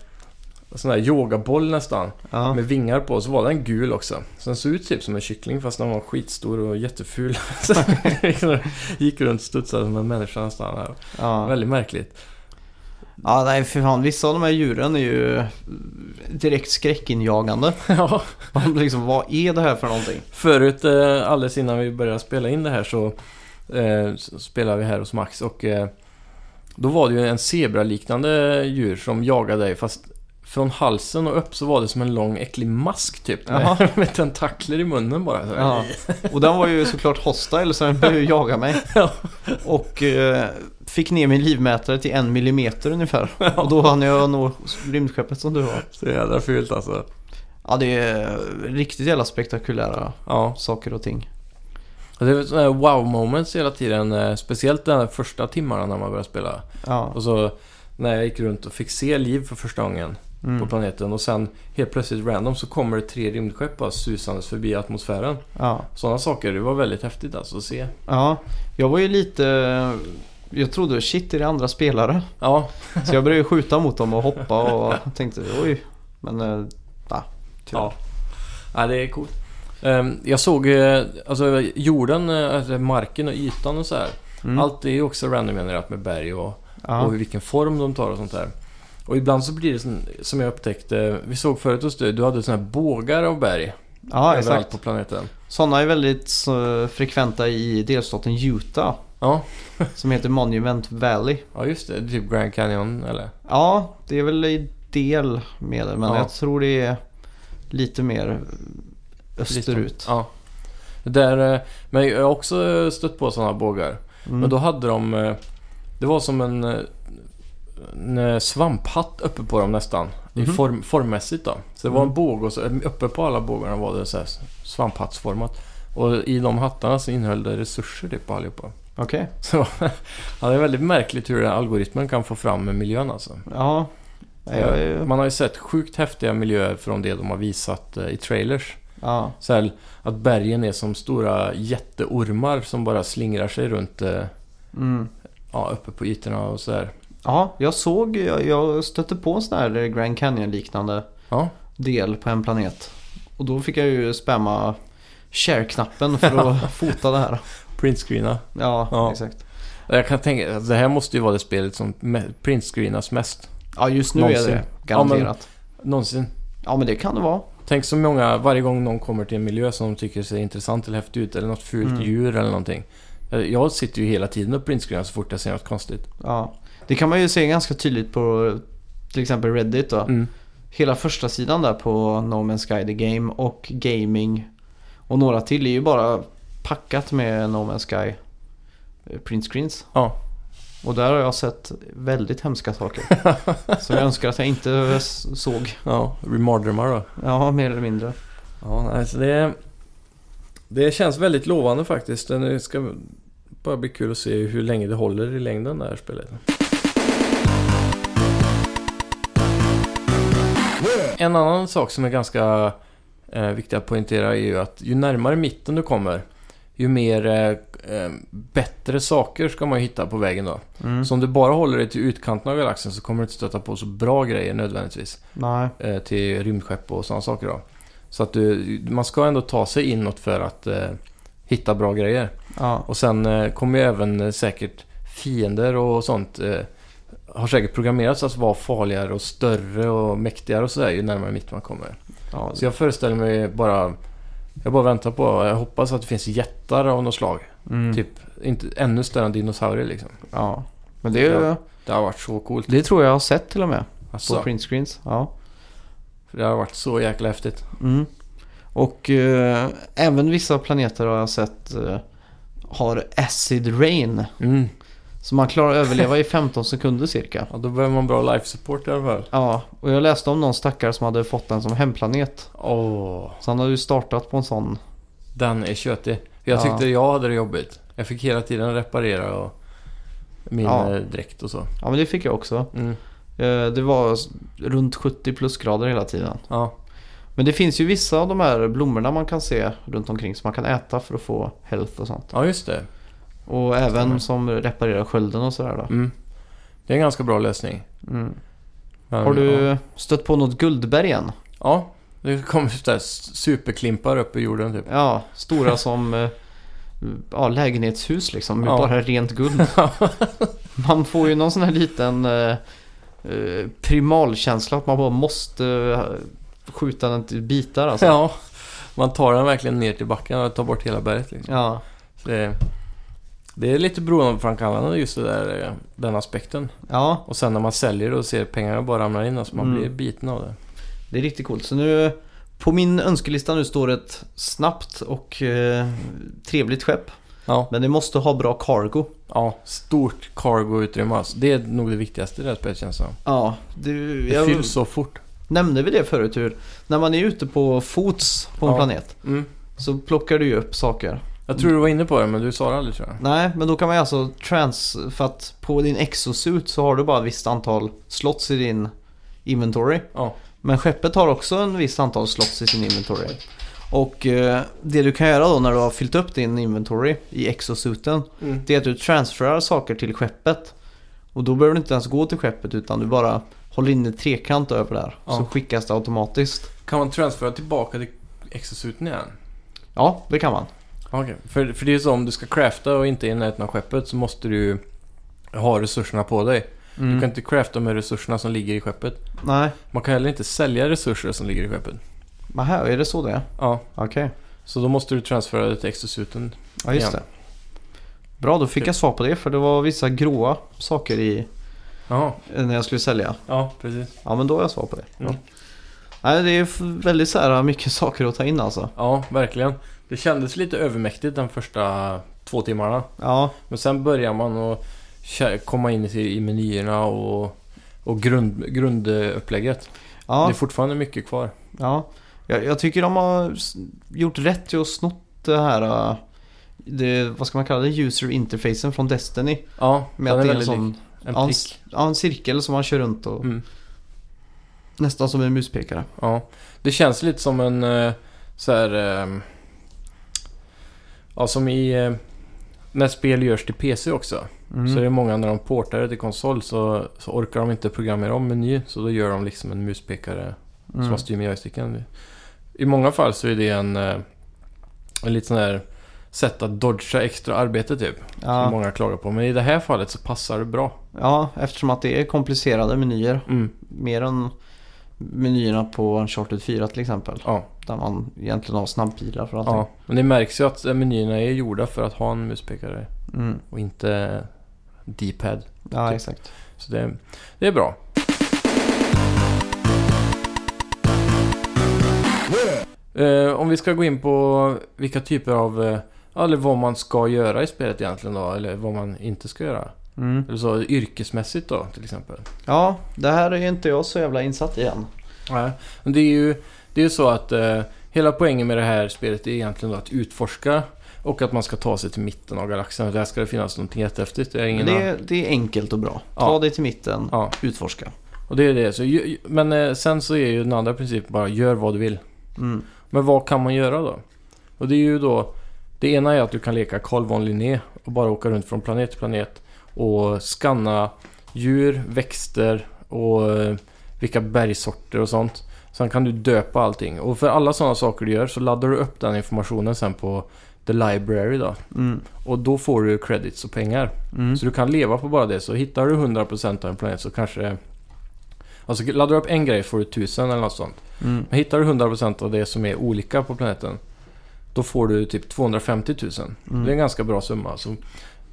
sån där yogaboll nästan. Ja. Med vingar på. Så var den gul också. Så den såg ut typ som en kyckling fast den var skitstor och jätteful. [laughs] Så [laughs] gick runt och studsade som en människa nästan. Här. Ja. Väldigt märkligt. ja, nej för fan. Vissa av de här djuren är ju direkt skräckinjagande. ja. Man liksom, vad är det här för någonting? Förut, eh, alldeles innan vi började spela in det här så eh, spelade vi här hos Max och eh, då var det ju en zebraliknande djur som jagade dig fast från halsen och upp så var det som en lång äcklig mask typ. Med, [laughs] med tentakler i munnen bara. Ja. Och den var ju såklart hostile så den började ju jaga mig. [laughs] Ja. Och eh, fick ner min livmätare till en millimeter ungefär. Och då hann jag nå rymdskeppet som du har. Så jävla fult alltså. Ja, det är riktigt jävla spektakulära Ja. saker och ting. Det var sådana här wow moments hela tiden. eh, Speciellt de första timmarna när man började spela. Ja. Och så när jag gick runt och fick se liv för första gången på Mm. planeten. Och sen helt plötsligt random så kommer det tre rymdskepp bara susandes förbi atmosfären. Ja. Sådana saker, det var väldigt häftigt alltså att se. ja, jag var ju lite... Jag trodde shit är det andra spelare? Ja, Så jag började skjuta mot dem och hoppa och [laughs] tänkte oj. Men ja, tyvärr. ja. ja det är coolt. Ehm, Jag såg eh, alltså jorden, eh, alltså marken och ytan och så här. Mm. Allt är ju också randomgenererat med berg och, Ja. och vilken form de tar och sånt där. Och ibland så blir det som, som jag upptäckte, vi såg förut hos dig, du hade såna här bågar av berg ja, exakt. på planeten. Sådana är väldigt så, frekventa i delstaten Utah. Ja. [laughs] Som heter Monument Valley. Ja just det, typ Grand Canyon eller? Ja, det är väl i del med det. Men Ja. jag tror det är lite mer österut. Ja. Där, eh, men jag har också stött på sådana bågar. Mm. Men då hade de... eh, Det var som en, eh, en svamphatt uppe på dem nästan. I Mhm. form, formmässigt då. Så det var Mm. en båg och så uppe på alla bågarna var det så här svamphattsformat. Och i de hattarna så innehöll det resurser typ allihopa. Okej. [laughs] Så ja, det är väldigt märkligt hur den algoritmen kan få fram miljön alltså. Ja. Jag är... Man har ju sett sjukt häftiga miljöer från det de har visat i trailers. Ja. Så här, att bergen är som stora jätteormar som bara slingrar sig runt eh, Mm. ja, uppe på ytorna och så här. Ja, jag såg, jag, jag stötte på en sån här Grand Canyon-liknande Ja, del på en planet. Och då fick jag ju spamma share-knappen för att [laughs] fota det här. printscreena. Ja, Ja. exakt. Jag kan tänka att det här måste ju vara det spelet som printscreenas mest Ja, just nu Någonsin. är det garanterat. någonsin. Ja, men det kan det vara. Tänk så många, varje gång någon kommer till en miljö som de tycker ser intressant eller häftig ut eller något fult Mm. djur eller någonting. Jag- Jag sitter ju hela tiden och printscreenar så fort jag ser något konstigt. Ja. Det kan man ju se ganska tydligt på till exempel Reddit då. Mm. Hela första sidan där på No Man's Sky The Game och Gaming och några till är ju bara packat med No Man's Sky eh, printscreens. Ja. Och där har jag sett väldigt hemska saker. [laughs] Så jag önskar att jag inte såg. Ja, remardrömmar då. Ja, mer eller mindre. Ja, alltså det... Det känns väldigt lovande faktiskt. Det ska bara bli kul att se hur länge det håller i längden det här spelet. En annan sak som är ganska eh, viktig att poängtera är ju att ju närmare mitten du kommer, ju mer eh, eh, bättre saker ska man hitta på vägen då. Mm. Så om du bara håller dig till utkanten av galaxen så kommer du inte stöta på så bra grejer nödvändigtvis. Nej. Eh, till rymdskepp och sådana saker då. Så att du, man ska ändå ta sig inåt för att eh, hitta bra grejer. Ja. Och sen eh, kommer ju även eh, säkert fiender och sånt har säkert programmerats att vara farligare och större och mäktigare och sådär ju närmare mitt man kommer. ja. Så jag föreställer mig bara... Jag bara väntar på... Jag hoppas att det finns jättar av något slag. Mm. Typ inte ännu större än dinosaurier liksom. ja. Men det, är, Ja. Det har varit så coolt. det tror jag har sett till och med. Alltså, På printscreens. Ja. för det har varit så jäkla häftigt. Mm. Och eh, även vissa planeter har jag sett eh, har acid rain. Mm. Så man klarar att överleva i 15 sekunder cirka. Ja, då behöver man bra life support i alla fall. Ja, och jag läste om någon stackare som hade fått den som hemplanet. Åh, Så han hade ju startat på en sån. den är köttig. Jag Ja. tyckte jag hade det jobbigt. Jag fick hela tiden reparera och min Ja. eh, dräkt och så. Ja, men det fick jag också. Mm. Eh, det var runt 70 plusgrader hela tiden. Ja. Men det finns ju vissa av de här blommorna man kan se runt omkring som man kan äta för att få health och sånt. ja, just det. Och även Stämmer. som reparerar skölden och sådär då. Mm. Det är en ganska bra lösning. Mm. Men, Har du Ja, stött på något guldberg än? ja det kommer sådär superklimpar upp i jorden typ. Ja, stora [laughs] som eh, ja, lägenhetshus liksom. Med Ja. bara rent guld. [laughs] Man får ju någon sån här liten eh, eh, primalkänsla att man bara måste eh, skjuta den till bitar alltså. Ja, man tar den verkligen ner till backen och tar bort hela berget liksom. Ja, Så det, det är lite beroendeframkallande just det där, eh, den aspekten. ja, Och sen när man säljer det och ser pengarna bara ramla in, alltså man Mm. blir biten av det. det är riktigt coolt. Så nu på min önskelista nu står ett snabbt och eh, trevligt skepp. Ja, Men det måste ha bra cargo. ja stort cargo-utrymme alltså. Det är nog det viktigaste i det här spelet känns det som. Ja, det, Det jag, fylls så fort. nämnde vi det förut hur när man är ute på fots på en Ja. planet Mm. så plockar du ju upp saker. Jag tror du var inne på det, men du sa det aldrig tror jag. Nej, men då kan man ju alltså trans... För att på din exosuit så har du bara ett visst antal slots i din inventory. Ja. Men skeppet har också en visst antal slots i sin inventory. Och eh, det du kan göra då när du har fyllt upp din inventory i exosuiten. Mm. Det är att du transferar saker till skeppet. Och då behöver du inte ens gå till skeppet utan du bara håller in en trekant över där. Ja. Så skickas det automatiskt. Kan man transfera tillbaka till exosuten igen? Ja, det kan man. Okej, för, för det är ju så om du ska crafta och inte är i närheten av skeppet så måste du ha resurserna på dig. Mm. Du kan inte crafta med resurserna som ligger i skeppet. Nej, Man kan heller inte sälja resurser som ligger i skeppet. men här är det så det är? Ja, Okej. så då måste du transfera det till exosuten. Ja, just Igen. det. Bra, då fick jag svar på det för det var vissa gråa saker i Jaha, när jag skulle sälja. ja precis. Ja, men då har jag svar på det. Mm. Nej, det är väldigt så här mycket [laughs] saker att ta in alltså. Ja, verkligen. Det kändes lite övermäktigt de första två timmarna. Ja, Men sen börjar man att komma in i, i menyerna och, och grund, grundupplägget. Det ja, är fortfarande mycket kvar. ja. Jag, jag tycker de har gjort rätt till att snott det här, äh, det, vad ska man kalla det, user interfacen från Destiny. Ja, Med att det är en sån. En ja, en, cirkel som man kör runt och Mm. nästan som en muspekare. Ja, det känns lite som en eh, så här... ja, som i... eh, när spel görs till PC också. Mm. Så är det många när de portar det till konsol så, så orkar de inte programmera om meny. Så då gör de liksom en muspekare som Mm. man styr med joysticken. I många fall så är det en... eh, en lite sån här sätt att dodga extra arbete typ. Som Ja, många klagar på. Men i det här fallet så passar det bra. ja, eftersom att det är komplicerade menyer. Mm. Mer än menyerna på Uncharted 4 till exempel. Ja, Där man egentligen har snabbpilar för allting. ja. Men det märks ju att menyerna är gjorda för att ha en muspekare. Mm. Och inte D-pad. Ja, Okej. exakt. Så det, det är bra. Eh, om vi ska gå in på vilka typer av... Eh, eller vad man ska göra i spelet egentligen då. Eller vad man inte ska göra. Mm. Eller så yrkesmässigt då till exempel. Ja, det här är inte jag så jävla insatt i än. Nej. Men det är ju det är ju så att eh, hela poängen med det här spelet är egentligen då att utforska Och att man ska ta sig till mitten av galaxen. Där ska det finnas någonting jättehäftigt. Det är ingen det, är, det är enkelt och bra. Ta Ja. dig till mitten, Ja. utforska. Och det är det. Så, ju- ju- men eh, sen så är ju den andra principen bara gör vad du vill. Mm. Men vad kan man göra då? Och det är ju då... Det ena är att du kan leka Carl von Linné och bara åka runt från planet till planet och scanna djur, växter och eh, vilka bergsorter och sånt. Sen kan du döpa allting. Och för alla sådana saker du gör så laddar du upp den informationen sen på The Library då. Mm. Och då får du credits och pengar. Mm. Så du kan leva på bara det. Så hittar du 100% av en planet så kanske. Alltså laddar du upp en grej får du 1000 eller något sånt. Mm. Men hittar du 100% av det som är olika på planeten då får du typ 250 000. Mm. Det är en ganska bra summa. Så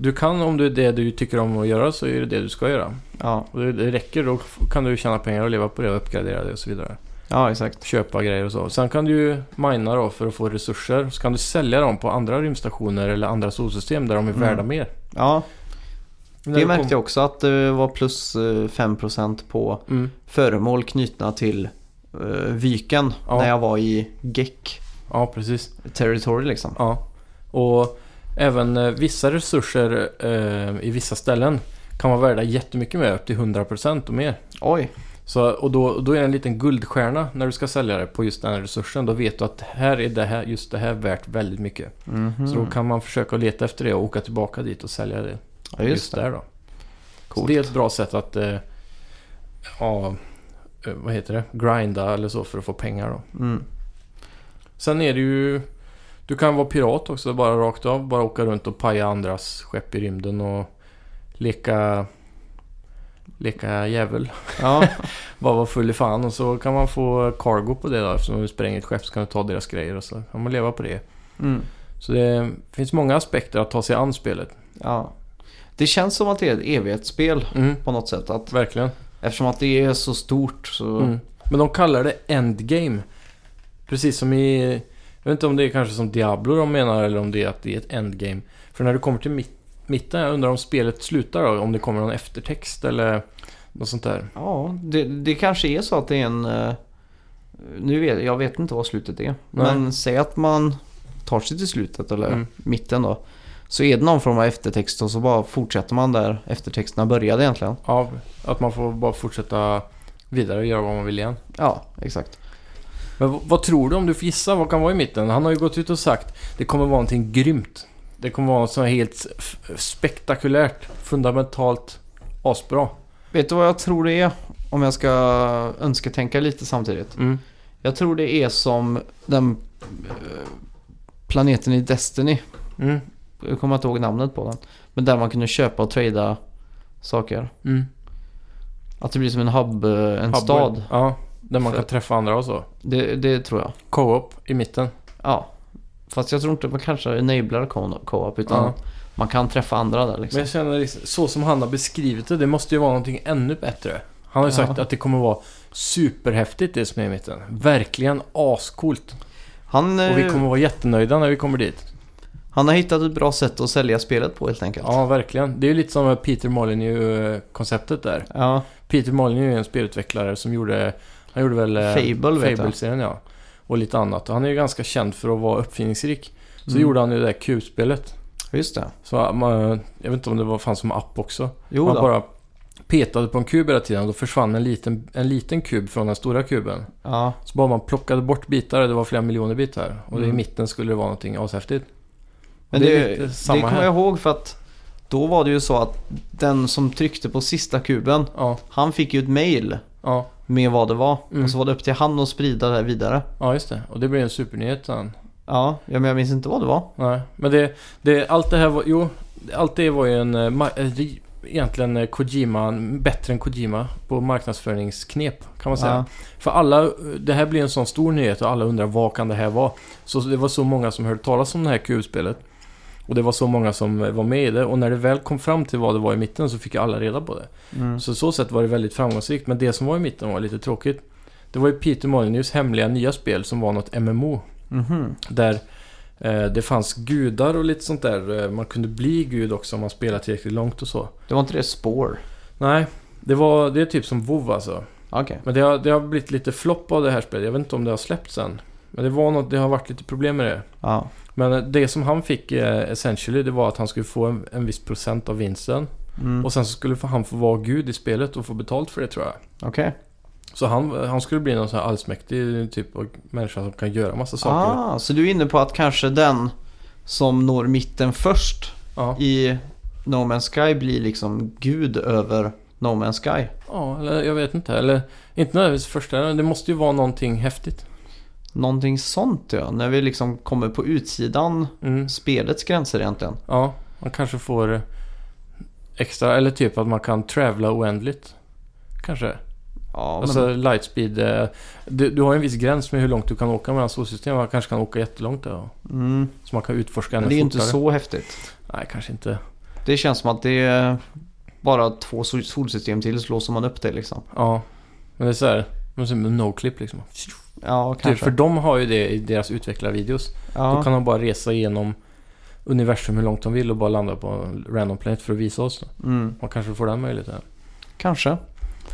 du kan, om det är det du tycker om att göra, så är det det du ska göra. Ja. Och det, det räcker, då kan du tjäna pengar och leva på det och uppgradera det och så vidare. ja, exakt. Köpa grejer och så. Sen kan du ju mina då för att få resurser. Så kan du sälja dem på andra rymdstationer eller andra solsystem där de är Mm. värda mer. Ja, det du märkte kom- jag också att det var plus eh, 5% på Mm. föremål knutna till uh, Vyken Ja. när jag var i GEC Ja, precis. Territory liksom. Ja. Och även eh, vissa resurser eh, i vissa ställen kan vara värda jättemycket mer, upp till 100% och mer. Oj, Så, och då, då är det en liten guldstjärna när du ska sälja det på just den här resursen. Då vet du att här är det här, just det här värt väldigt mycket. Mhm. Så då kan man försöka leta efter det och åka tillbaka dit och sälja det. ja, just det. där då. Så Coolt. det är ett bra sätt att eh, ja, eh, vad heter det? Grinda eller så för att få pengar då. Mm. Sen är det ju... Du kan vara pirat också, bara rakt av. Bara åka runt och paja andras skepp i rymden och leka... Leka djävul. Ja, [laughs] Bara vara full i fan och så kan man få cargo på det då. Eftersom du spränger ett skepp så kan du ta deras grejer och så kan man leva på det. mm. Så det finns många aspekter att ta sig an spelet. ja. Det känns som att det är ett evighetsspel Mm, på något sätt. Att, verkligen. eftersom att det är så stort så... Mm. Men de kallar det endgame. Precis som i... Jag vet inte om det är kanske som Diablo de menar eller om det är att det är ett endgame. För när du kommer till mitt, mitten, jag undrar om spelet slutar då? Om det kommer någon eftertext eller något sånt där. Ja, det, det kanske är så att det är en... eh, Nu vet jag vet inte vad slutet är. Nej. Men säg att man tar sig till slutet eller Mm. mitten då. Så är det någon form av eftertext och så bara fortsätter man där eftertexterna började egentligen. Ja, att man får bara fortsätta vidare och göra vad man vill igen. Ja, exakt. Men vad tror du om du får gissa vad kan vara i mitten? Han har ju gått ut och sagt det kommer vara någonting grymt. Det kommer vara något så här helt spektakulärt, fundamentalt asbra. Vet du vad jag tror det är? Om jag ska önska tänka lite samtidigt. Mm. Jag tror det är som den eh, planeten i Destiny. Mm. Jag kommer inte ihåg namnet på den. Men där man kunde köpa och trada saker. Mm. Att det blir som en hub, eh, en Hubway. stad. Ja, där man För- kan träffa andra och så. Det, det tror jag. Co-op i mitten. Ja. Fast jag tror inte man kanske enablar co- co-op utan Ja. man kan träffa andra där Men liksom. jag känner liksom, så som han har beskrivit det, det måste ju vara någonting ännu bättre. Han har ju Ja. sagt att det kommer vara superhäftigt det som är i mitten. Verkligen ascoolt. Han, Och vi eh, kommer vara jättenöjda när vi kommer dit. han har hittat ett bra sätt att sälja spelet på helt enkelt. Ja, verkligen. Det är ju lite som Peter Molyneux-konceptet där. Ja, Peter Molyneux är en spelutvecklare som gjorde... Han gjorde väl... eh, Fable. Fable-serien, ja. Och lite annat. Och han är ju ganska känd för att vara uppfinningsrik. Så Mm. gjorde han ju det där kubspelet. just det. Så man, jag vet inte om det var, fanns som app också. Jo man då. bara petade på en kub hela tiden och då försvann en liten, en liten kub från den stora kuben. Ja, Så bara man plockade bort bitar, det var flera miljoner bitar. Och det i Mm. mitten skulle det vara någonting ashäftigt. men det det, är det, kommer jag ihåg för att då var det ju så att den som tryckte på sista kuben, Ja, han fick ju ett mail ja, med vad det var. Mm. Och så var det upp till han att sprida det här vidare. ja just det. Och det blev en supernyhet sen. Ja, men jag minns inte vad det var. Nej, men det, det, allt det här var, jo, allt det var ju en, eh, eh, egentligen eh, Kojima, bättre än Kojima på marknadsföringsknep kan man säga. Ja. För alla, det här blir en sån stor nyhet och alla undrar vad kan det här vara? Så det var så många som hörde talas om det här kubspelet. Och det var så många som var med i det och när det väl kom fram till vad det var i mitten så fick alla reda på det. Mm. Så så sätt var det väldigt framgångsrikt. Men det som var i mitten var lite tråkigt. Det var ju Peter Molyneux hemliga nya spel som var något MMO. Mhm. Där eh, det fanns gudar och lite sånt där. Eh, Man kunde bli gud också om man spelade tillräckligt långt och så. Det var inte det spår? Nej, det, var, det är typ som WoW alltså. Okej. Men det har, det har blivit lite flopp av det här spelet. Jag vet inte om det har släppts än. Men det var något, det har varit lite problem med det. Ja. Men eh, det som han fick eh, essentially, det var att han skulle få en, en viss procent av vinsten. Mm. Och sen så skulle han få vara gud i spelet och få betalt för det tror jag. Okej. Så han, han skulle bli någon sån här allsmäktig typ av människa som kan göra massa saker. Ah, så du är inne på att kanske den som når mitten först Ja. i No Man's Sky blir liksom gud över No Man's Sky. ja, eller jag vet inte. Eller inte nödvändigtvis första, det måste ju vara någonting häftigt. Någonting sånt ja, när vi liksom kommer på utsidan Mm. spelets gränser egentligen. Ja, man kanske får extra, eller typ att man kan travla oändligt. Kanske. Ja, men Alltså lightspeed. eh, Du, du har en viss gräns med hur långt du kan åka mellan solsystem. Man kanske kan åka jättelångt där. mm, Så man kan utforska ännu men det är ju inte så häftigt. Nej, kanske inte. Det känns som att det är bara två sol- solsystem till så låser man upp det liksom. Ja. Men det är så här. De ser med no-clip liksom. Ja, Typ, kanske. för de har ju det i deras utvecklarvideos. Då ja. kan de bara resa igenom universum hur långt de vill och bara landa på en random planet för att visa oss. Mm, Man kanske får den möjligheten. kanske.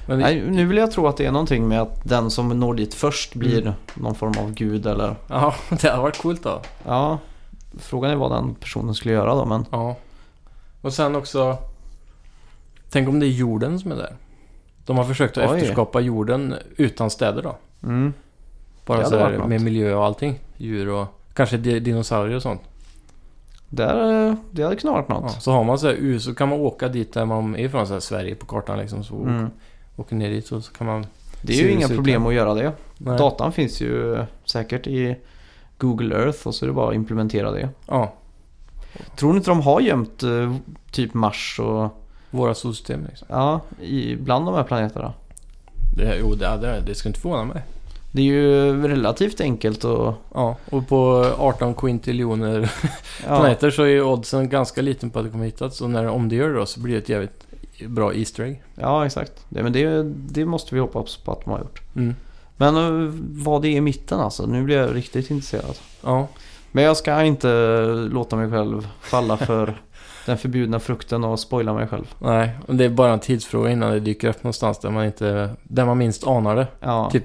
Men det, Nej, nu vill jag tro att det är någonting med att den som når dit först blir Mm. någon form av gud eller... ja, [laughs] det har varit coolt då. Ja, frågan är vad den personen skulle göra då men... Ja. Och sen också... Tänk om det är jorden som är där. De har försökt att Oj. efterskapa jorden utan städer då. Mm. Det Bara hade så här något. med miljö och allting. Djur och kanske di- dinosaurier och sånt. Där, eh, det hade kunnat varit Ja, något. så har man så här, så kan man åka dit där man är ifrån, så här, Sverige på kartan liksom. Så Mm. åker ner dit och så kan man... Det är ju det inga ut problem där? att göra det. Nej. Datan finns ju säkert i Google Earth och så är det bara att implementera det. Ja, Tror ni inte de har gömt eh, typ Mars och våra solsystem liksom. ja, i, bland de här planeterna? Det, jo, det, det, det ska inte förvåna mig. Det är ju relativt enkelt att... Ja, och på 18 quintiljoner Ja, planeter så är ju oddsen ganska liten på att det kommer hittas. Och när, om det gör det då så blir det ett jävligt bra Easter egg. ja exakt. Det, men det, det måste vi hoppas på att de har gjort. Mm. Men eh, vad det är i mitten alltså, nu blir jag riktigt intresserad. Ja, Men jag ska inte låta mig själv falla för [laughs] den förbjudna frukten och spoila mig själv. nej. Och det är bara en tidsfråga innan det dyker upp någonstans där man inte... Där man minst anar det. Ja. Typ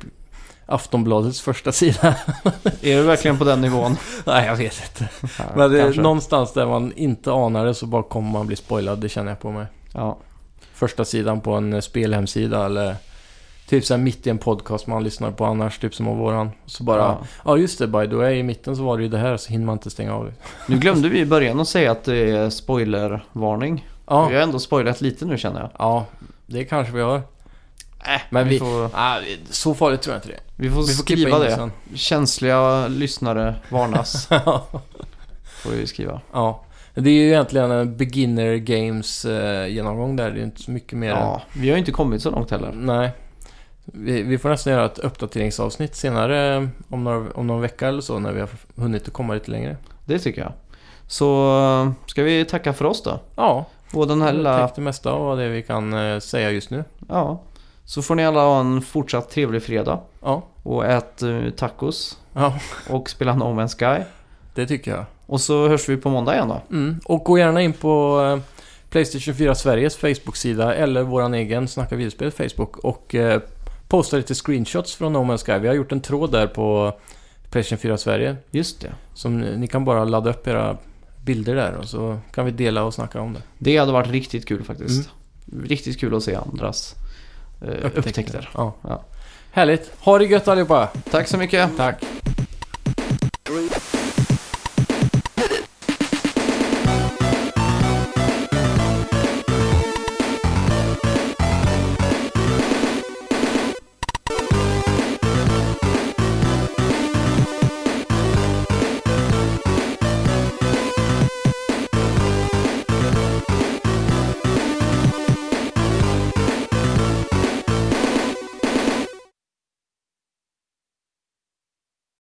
Aftonbladets första sida. [laughs] Är det verkligen på den nivån? [laughs] nej, jag vet inte. Ja, Men det någonstans där man inte anar det så bara kommer man bli spoilad. Det känner jag på mig. Ja. Första sidan på en eh, spelhemsida eller... Typ såhär mitt i en podcast man lyssnar på annars, typ som våran. Så bara... Ja. Ja, just det, by the way, i mitten så var det ju det här så hinner man inte stänga av det. [laughs] Nu glömde vi i början att säga att det är spoilervarning. Ja, Vi har ändå spoilat lite nu känner jag. ja det kanske vi har. Äh, Men vi- får, Ah, så farligt tror jag inte det vi får, Vi får skriva det. sen. Känsliga lyssnare varnas. [laughs] får vi skriva. ja. Det är ju egentligen en beginner games eh, genomgång där. Det är inte så mycket mer än... Ja, vi har ju inte kommit så långt heller. Nej. Vi, vi får nästan göra ett uppdateringsavsnitt senare om, några, om någon vecka eller så när vi har hunnit att komma lite längre. Det tycker jag. Så ska vi tacka för oss då? Ja, Och den här lilla... tänkte det mesta av det vi kan eh, säga just nu. Ja. Så får ni alla ha en fortsatt trevlig fredag. Ja, Och ät eh, tacos. Ja. Och spela No Man's Sky. det tycker jag. Och så hörs vi på måndag igen då. Mm. Och gå gärna in på eh, Playstation 4 Sveriges Facebook-sida eller våran egen Snacka videospel Facebook och eh, posta lite screenshots från No Man's Sky. Vi har gjort en tråd där på Playstation 4 Sverige Just det. som ni ni kan bara ladda upp era bilder där och så kan vi dela och snacka om det. Det hade varit riktigt kul faktiskt. Riktigt kul att se andras eh, upptäckter. Ja. Ja. Härligt. Ha det gött allihopa. Tack så mycket. Tack.